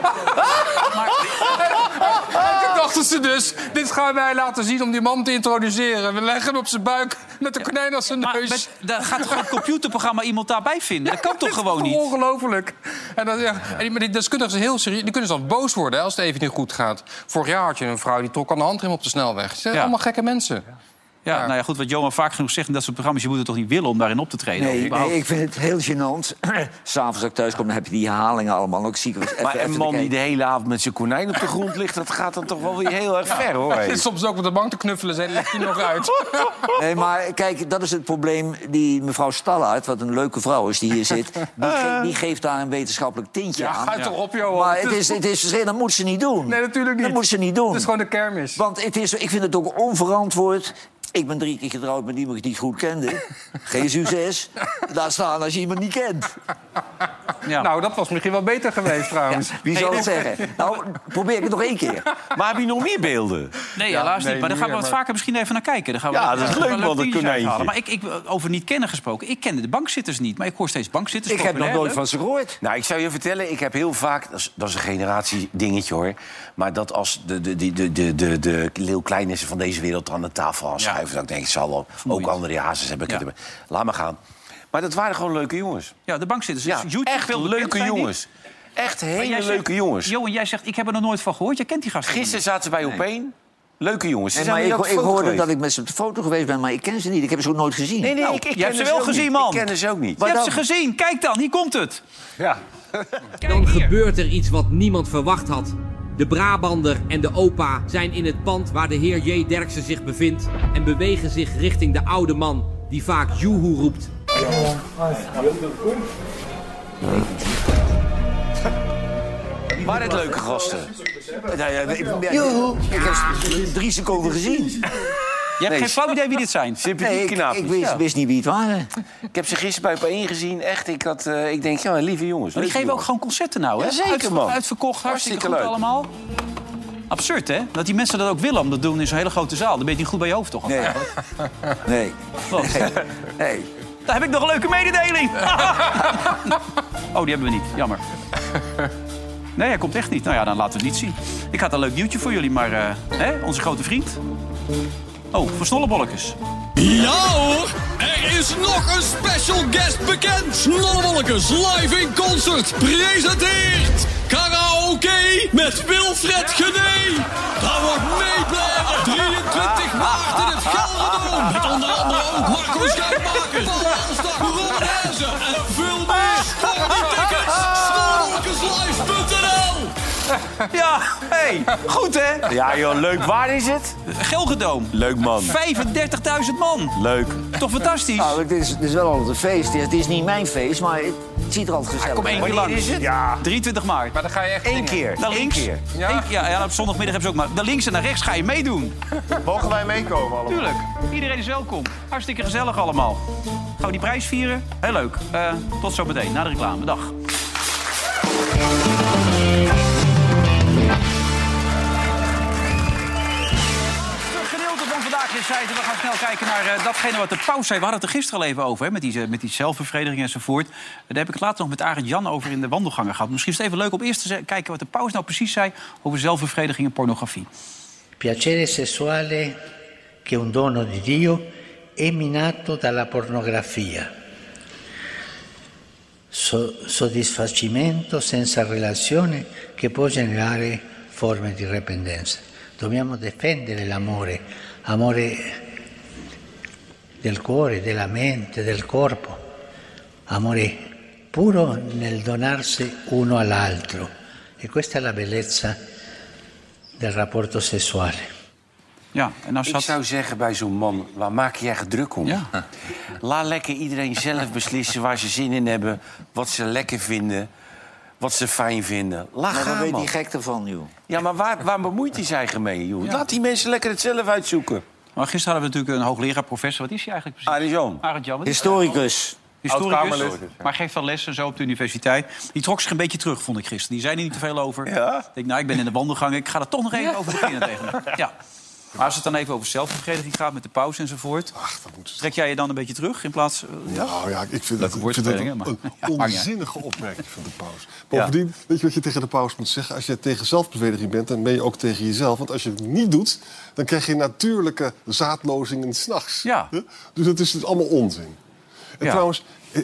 En toen dachten ze dus, dit gaan wij laten zien om die man te introduceren. We leggen hem op zijn buik met de konijn als zijn Maar neus. met, daar gaat toch een computerprogramma iemand daarbij vinden? Dat kan [laughs] toch gewoon niet? Ongelooflijk. En, dan, ja, en die, maar die deskundigen zijn heel serieus. Die kunnen zelfs boos worden hè, als het even niet goed gaat. Vorig jaar had je een vrouw die trok aan de handrem op de snelweg. Het zijn Ja. allemaal gekke mensen. Ja, nou ja, goed, wat Johan vaak genoeg zegt in dat soort programma's... je moet het toch niet willen om daarin op te treden? Nee, Überhaupt. nee, ik vind het heel gênant. [clears throat] S'avonds als ik thuis kom, dan heb je die herhalingen allemaal. Ook zie ik even, Maar een man die de hele avond met zijn konijn op de grond ligt... dat gaat dan toch wel weer heel erg ver, hoor. Is [laughs] soms ook op de bank te knuffelen, zijn, legt hij nog uit. [laughs] Nee, maar kijk, dat is het probleem. Die mevrouw Stallard, wat een leuke vrouw is die hier zit... [laughs] die, ge- die geeft daar een wetenschappelijk tintje Ja, aan. ga toch op, Johan. Maar het is, het is, dat moet ze niet doen. Nee, natuurlijk niet. Dat moet ze niet doen. Het is gewoon de kermis. Want het is, ik vind het ook onverantwoord. Ik ben drie keer getrouwd met iemand die ik goed kende. Geen succes. [laughs] Daar staan als je iemand niet kent. Ja. Nou, dat was misschien wel beter geweest trouwens. Wie zal het zeggen? Nou, probeer ik het nog één keer. Maar heb je nog meer beelden? Nee, Ja, helaas nee, niet. Maar daar gaan we wat vaker misschien even naar kijken. Dan gaan we Ja, dat is leuk, man, dat konijntje. Maar ik, ik, over niet kennen gesproken. Ik kende de bankzitters niet, maar ik hoor steeds bankzitters Ik heb nog nooit van ze gehoord. Nou, ik zou je vertellen, ik heb heel vaak... Dat is, dat is een generatie dingetje, hoor. Maar dat als de, de, de, de, de, de, de Leeuw Kleinissen van deze wereld aan de tafel aanschuiven... dan denk ik, zal wel. Ook André Hazes heb ik Ja. het. Laat maar gaan. Maar dat waren gewoon leuke jongens. Ja, de bankzitters. Ja, Dus YouTube echt veel leuke jongens. Echt hele leuke zegt- jongens. Johan, jij zegt, ik heb er nog nooit van gehoord. Jij kent die gasten Gisteren zaten wij op één. Leuke jongens. Ze Nee, zijn maar ik, ik hoorde geweest. dat ik met ze op de foto geweest ben, maar ik ken ze niet. Ik heb ze ook nooit gezien. Nee, nee, Nou, ik, ik je hebt ken ze wel gezien, niet. man. Ik ken ze ook niet. Je hebt ze gezien. Kijk dan, hier komt het. Ja. Dan gebeurt er iets wat niemand verwacht had. De Brabander en de opa zijn in het pand waar de heer J. Derksen zich bevindt... en bewegen zich richting de oude man die vaak Joehoe roept. Maar het leuke gasten. Nou ja, ik, ja, ik heb ze drie seconden gezien. Je hebt geen flauw idee wie dit zijn. Sympathieke Nee, ik, ik wist, Ja. wist niet wie het waren. Ik heb ze gisteren bij op1 gezien. Echt, ik, had, eh, ik denk, ja, lieve jongens. Maar die leuke geven ook jongens. gewoon concerten nou, hè? Ja, zeker, Uitver- man. Uitverkocht, hartstikke, Hartstikke goed leuk. allemaal. Absurd, hè? Dat die mensen dat ook willen om dat te doen in zo'n hele grote zaal. Dan ben je niet goed bij je hoofd, toch? Nee. Nee. Wat? Nee. Daar heb ik nog een leuke mededeling. [laughs] oh, die hebben we niet. Jammer. Nee, hij komt echt niet. Nou ja, dan laten we het niet zien. Ik had een leuk nieuwtje voor jullie, maar eh, hè, onze grote vriend. Oh, voor snollebolletjes. Ja hoor, er is nog een special guest bekend. Snollewolkes live in concert presenteert karaoke met Wilfred Gené. Daar wordt meeblijven 23 maart in het Gelderdoom. Met onder andere ook Marco Schuitmaker, Paul Elstak, Ron Herzen en veel [laughs] Ja, hey, goed hè? Ja, joh, leuk. Waar is het? Gelgedoom. Leuk, man. 35.000 man. Leuk. Toch fantastisch? Nou, het is, het is wel altijd een feest. Het is niet mijn feest, maar het ziet er altijd gezellig Kom één uit. keer langs. is het? Ja. 23 maart. Maar dan ga je echt Eén keer. Naar Eén links. keer. Ja, ja, ja, op zondagmiddag hebben ze ook maar. Naar links en naar rechts ga je meedoen. [laughs] Mogen wij meekomen allemaal? Tuurlijk. Iedereen is welkom. Hartstikke gezellig allemaal. Gaan we die prijs vieren? Heel leuk. Eh, tot zo meteen, na de reclame. Dag. We gaan snel kijken naar eh, datgene wat de paus zei. We hadden het er gisteren al even over, hè, met, die, eh, met die zelfbevrediging enzovoort. Daar heb ik het later nog met Arend Jan over in de wandelgangen gehad. Misschien is het even leuk om eerst te kijken wat de paus nou precies zei... over zelfbevrediging en pornografie. Piacere sessuale, che un dono di Dio, è minato dalla pornografia. so- soddisfacimento senza relazione che può generare forme di dipendenza. Dobbiamo difendere l'amore, amore del cuore, della mente, del corpo, amore puro nel donarsi uno all'altro. E questa è la bellezza del rapporto sessuale. Ja, en als Ik zou zeggen bij zo'n man, waar maak je echt druk om? [laughs] Laat lekker iedereen zelf beslissen waar ze zin in hebben... wat ze lekker vinden, wat ze fijn vinden. Laat Maar wat weet man. die gek ervan, joh? Ja, maar waar, waar bemoeit hij zich mee, joh? Laat die mensen lekker het zelf uitzoeken. Maar gisteren hadden we natuurlijk een hoogleraar, professor. Wat is hij eigenlijk precies? Arend Jan. Arend Historicus. Historicus, maar geeft wel lessen zo op de universiteit. Die trok zich een beetje terug, vond ik gisteren. Die zei er niet te veel over. Ik denk, nou, ik ben in de wandelgang. Ik ga er toch nog even over beginnen tegen hem. [laughs] Ja. Maar als het dan even over zelfverdediging gaat met de pauze enzovoort... trek jij je dan een beetje terug in plaats... eh, ja? Nou ja, ik vind dat, ik vind dat een, [laughs] maar- onzinnige opmerking van de paus. Bovendien, weet je wat je tegen de paus moet zeggen? Als je tegen zelfbevrediging bent, dan ben je ook tegen jezelf. Want als je het niet doet, dan krijg je natuurlijke zaadlozingen s'nachts. Ja. Dus dat is dus allemaal onzin. En Ja. trouwens, eh,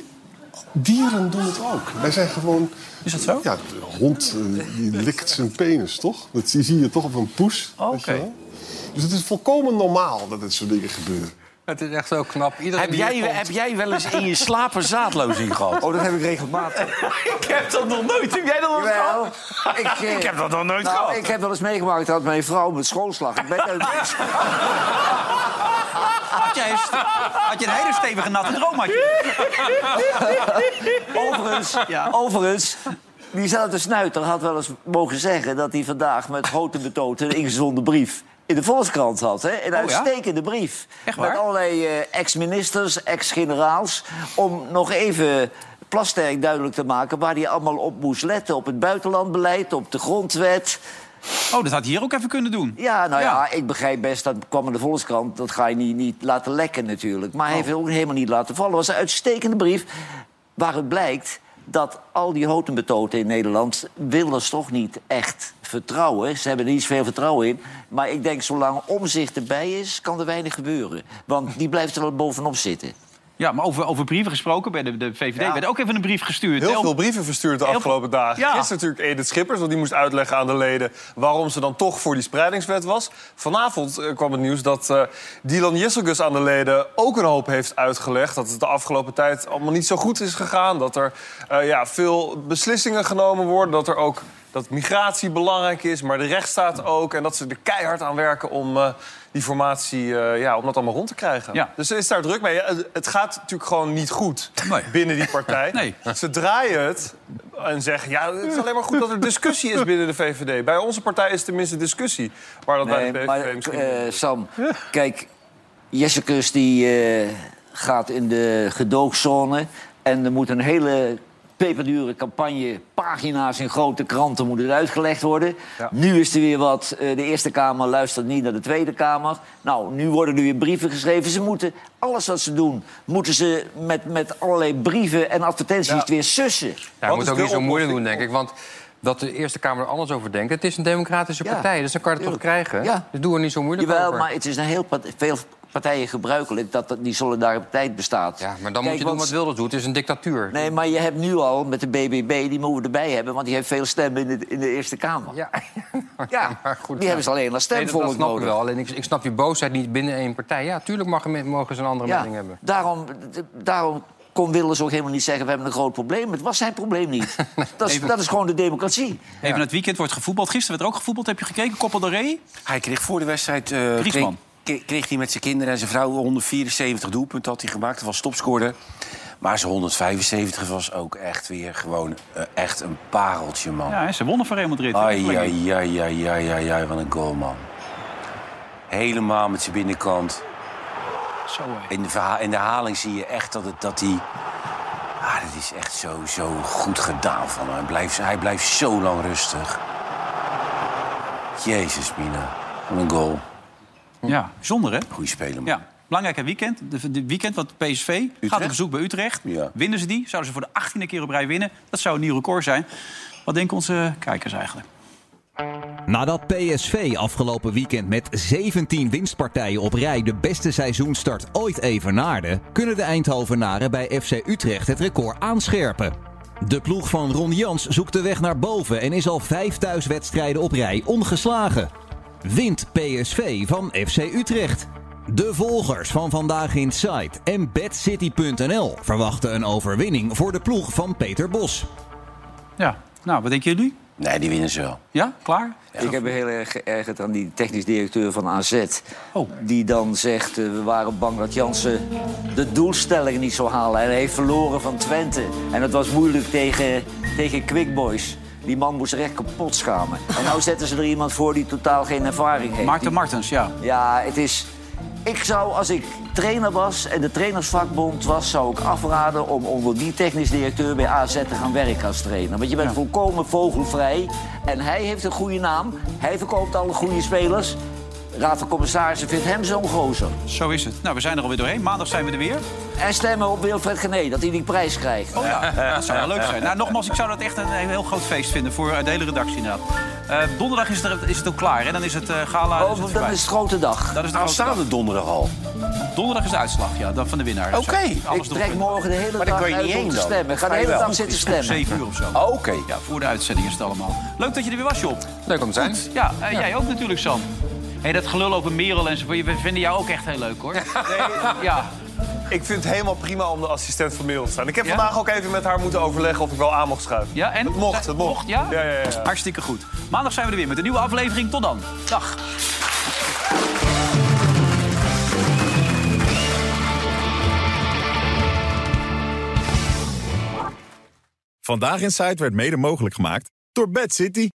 dieren doen het ook. Wij zijn gewoon... Is dat zo? Ja, de hond eh, die likt zijn penis, toch? Dat zie je toch op een poes. Oh, oké. Dus het is volkomen normaal dat dit soort dingen gebeuren. Het is echt zo knap. Iedereen Heb jij, komt- heb jij wel eens in je slaap een zaadlozing gehad? Oh, dat heb ik regelmatig. [laughs] ik heb dat nog nooit. Heb jij dat nog gehad? Ik, eh, Ik heb dat nog nooit nou, gehad. Ik heb wel eens meegemaakt dat mijn vrouw met schoolslag Had, jij een had je een hele stevige natte droom? Had je? Overigens, overigens, diezelfde snuiter had wel eens mogen zeggen... dat hij vandaag met grote betoten een ingezonden brief in de Volkskrant had. Hè? Een ja? uitstekende brief. Met allerlei eh, ex-ministers, ex-generaals... om nog even Plasterk duidelijk te maken... waar hij allemaal op moest letten. Op het buitenlandbeleid, op de grondwet... Oh, dat had hij hier ook even kunnen doen. Ja, nou ja, ik begrijp best, dat kwam in de Volkskrant. Dat ga je niet, niet laten lekken natuurlijk. Maar hij heeft het ook helemaal niet laten vallen. Het was een uitstekende brief waaruit blijkt dat al die hotenbetoten in Nederland... Wilders toch niet echt vertrouwen. Ze hebben er niet zoveel vertrouwen in. Maar ik denk, zolang omzicht erbij is, kan er weinig gebeuren. Want die blijft er wel bovenop zitten. Ja, maar over, over brieven gesproken bij de, de VVD Ja. werd ook even een brief gestuurd. Heel hè, veel brieven verstuurd de Heel afgelopen dagen. Ja. Gisteren natuurlijk Edith Schippers, want die moest uitleggen aan de leden... waarom ze dan toch voor die spreidingswet was. Vanavond eh, kwam het nieuws dat eh Dylan Jesselgus aan de leden... ook een hoop heeft uitgelegd dat het de afgelopen tijd allemaal niet zo goed is gegaan. Dat er eh, ja, veel beslissingen genomen worden, dat er ook... Dat migratie belangrijk is, maar de rechtsstaat ook. En dat ze er keihard aan werken om eh, die formatie, eh, ja, om dat allemaal rond te krijgen. Ja. Dus ze is daar druk mee. Ja, het- gaat natuurlijk gewoon niet goed Nee. binnen die partij. [laughs] Nee. Ze draaien het en zeggen... ja, het is alleen maar goed dat er discussie is binnen de VVD. Bij onze partij is tenminste discussie. Maar dat bij de maar misschien... eh, Sam, kijk, Jessicus die eh, gaat in de gedoogzone... en er moet een hele peperdure campagne, pagina's in grote kranten... moet het uitgelegd worden. Ja. Nu is er weer wat, eh, de Eerste Kamer luistert niet naar de Tweede Kamer. Nou, nu worden er weer brieven geschreven. Ze moeten, alles wat ze doen, moeten ze met, met allerlei brieven en advertenties Ja. weer sussen. Ja, je moet ook niet zo moeilijk doen, denk ik. Want dat de Eerste Kamer er anders over denkt... het is een democratische Ja, partij, dus dan kan je het toch krijgen. Ja. Dus doe er niet zo moeilijk Jawel, over. maar het is een heel veel partijen gebruikelijk dat die solidariteit bestaat. Ja, maar dan Kijk, moet je doen want- wat Wilders doet. Het is een dictatuur. Nee, maar je hebt nu al met de BBB, die moeten we erbij hebben... want die heeft veel stemmen in de, in de Eerste Kamer. Ja, [laughs] Ja, maar goed. die hebben ze alleen als Nee, dat, stemvolk dat snap ik wel. Alleen ik, ik snap je boosheid niet binnen één partij. Ja, tuurlijk mag, mogen ze een andere Ja, mening hebben. daarom, daarom kon Wilders ook helemaal niet zeggen... we hebben een groot probleem. Het was zijn probleem niet. [laughs] dat, is, Even- dat is gewoon de democratie. Even het weekend wordt gevoetbald. Gisteren werd er ook gevoetbald. Heb je gekeken? Koppel de Ree? Hij kreeg voor de wedstrijd... eh, kreeg, Griezmann. Kreeg- hij met zijn kinderen en zijn vrouw 174 doelpunten had hij gemaakt. Dat was topscorer. Maar zijn 175 was ook echt weer gewoon eh, echt een pareltje, man. Ja, ze wonnen van Real Madrid. Ai, ai, ai, ai, ai, ai, ai, wat een goal, man. Helemaal met zijn binnenkant. Zo. In de, in de herhaling zie je echt dat, het, dat hij... Ah, dat is echt zo, zo goed gedaan van hem. Hij blijft, hij blijft zo lang rustig. Jezus, Mina. Wat een goal. Ja, bijzonder hè? Goeie speler, man. Ja. Belangrijk weekend. De, de weekend, want PSV gaat op bezoek bij Utrecht. Ja. Winnen ze die, zouden ze voor de achttiende keer op rij winnen. Dat zou een nieuw record zijn. Wat denken onze kijkers eigenlijk? Nadat PSV afgelopen weekend met 17 winstpartijen op rij de beste seizoenstart ooit evenaarde, kunnen de Eindhovenaren bij FC Utrecht het record aanscherpen. De ploeg van Ron Jans zoekt de weg naar boven en is al vijf thuiswedstrijden op rij ongeslagen. Wint PSV van FC Utrecht. De volgers van Vandaag Inside en BadCity.nl verwachten een overwinning voor de ploeg van Peter Bos. Ja, nou, wat denken jullie? Nee, die winnen ze wel. Ja, klaar? Ik heb me heel erg geërgerd aan die technisch directeur van AZ. Die dan zegt, eh, we waren bang dat Jansen de doelstelling niet zou halen. En hij heeft verloren van Twente. En het was moeilijk tegen, tegen Quick Boys. Die man moest er echt kapot schamen. En nou zetten ze er iemand voor die totaal geen ervaring heeft. Maarten Martens, ja. Ja, het is... Ik zou, als ik trainer was en de trainersvakbond was... zou ik afraden om onder die technisch directeur bij AZ te gaan werken als trainer. Want je bent volkomen vogelvrij. En hij heeft een goede naam. Hij verkoopt alle goede spelers. Raad van Commissarissen vindt hem zo'n gozer. Zo is het. Nou, we zijn er alweer doorheen. Maandag zijn we er weer. En stemmen op Wilfred Gené, dat hij die prijs krijgt. Oh ja, dat zou wel leuk zijn. Nou, nogmaals, ik zou dat echt een heel groot feest vinden voor eh, de hele redactie inderdaad. Eh, donderdag is het, er- is het ook klaar, hè? Dan is het eh, gala. Oh, is het dat is de grote dag. Dat is de grote Aanstaande dag. donderdag al. Donderdag is de uitslag, ja, dat van de winnaar. Oké. Ik trek morgen de hele Maar dag uit om te stemmen. Ik ga de hele dag zitten stemmen. 7 uur of zo. Oh, Oké. Ja, voor de uitzending is het allemaal. Leuk dat je er weer was, Job. Leuk om te zijn. Goed. Ja, eh, jij ook natuurlijk, Sam. Hey, dat gelul over Merel en zo, we vinden jou ook echt heel leuk, hoor. [laughs] Ja. Ik vind het helemaal prima om de assistent van Merel te zijn. Ik heb Ja? vandaag ook even met haar moeten overleggen of ik wel aan mocht schuiven. Ja, en? Het mocht, het mocht. Ja? Ja, ja, ja. Hartstikke goed. Maandag zijn we er weer met een nieuwe aflevering. Tot dan. Dag. Vandaag in Site werd mede mogelijk gemaakt door Bad City.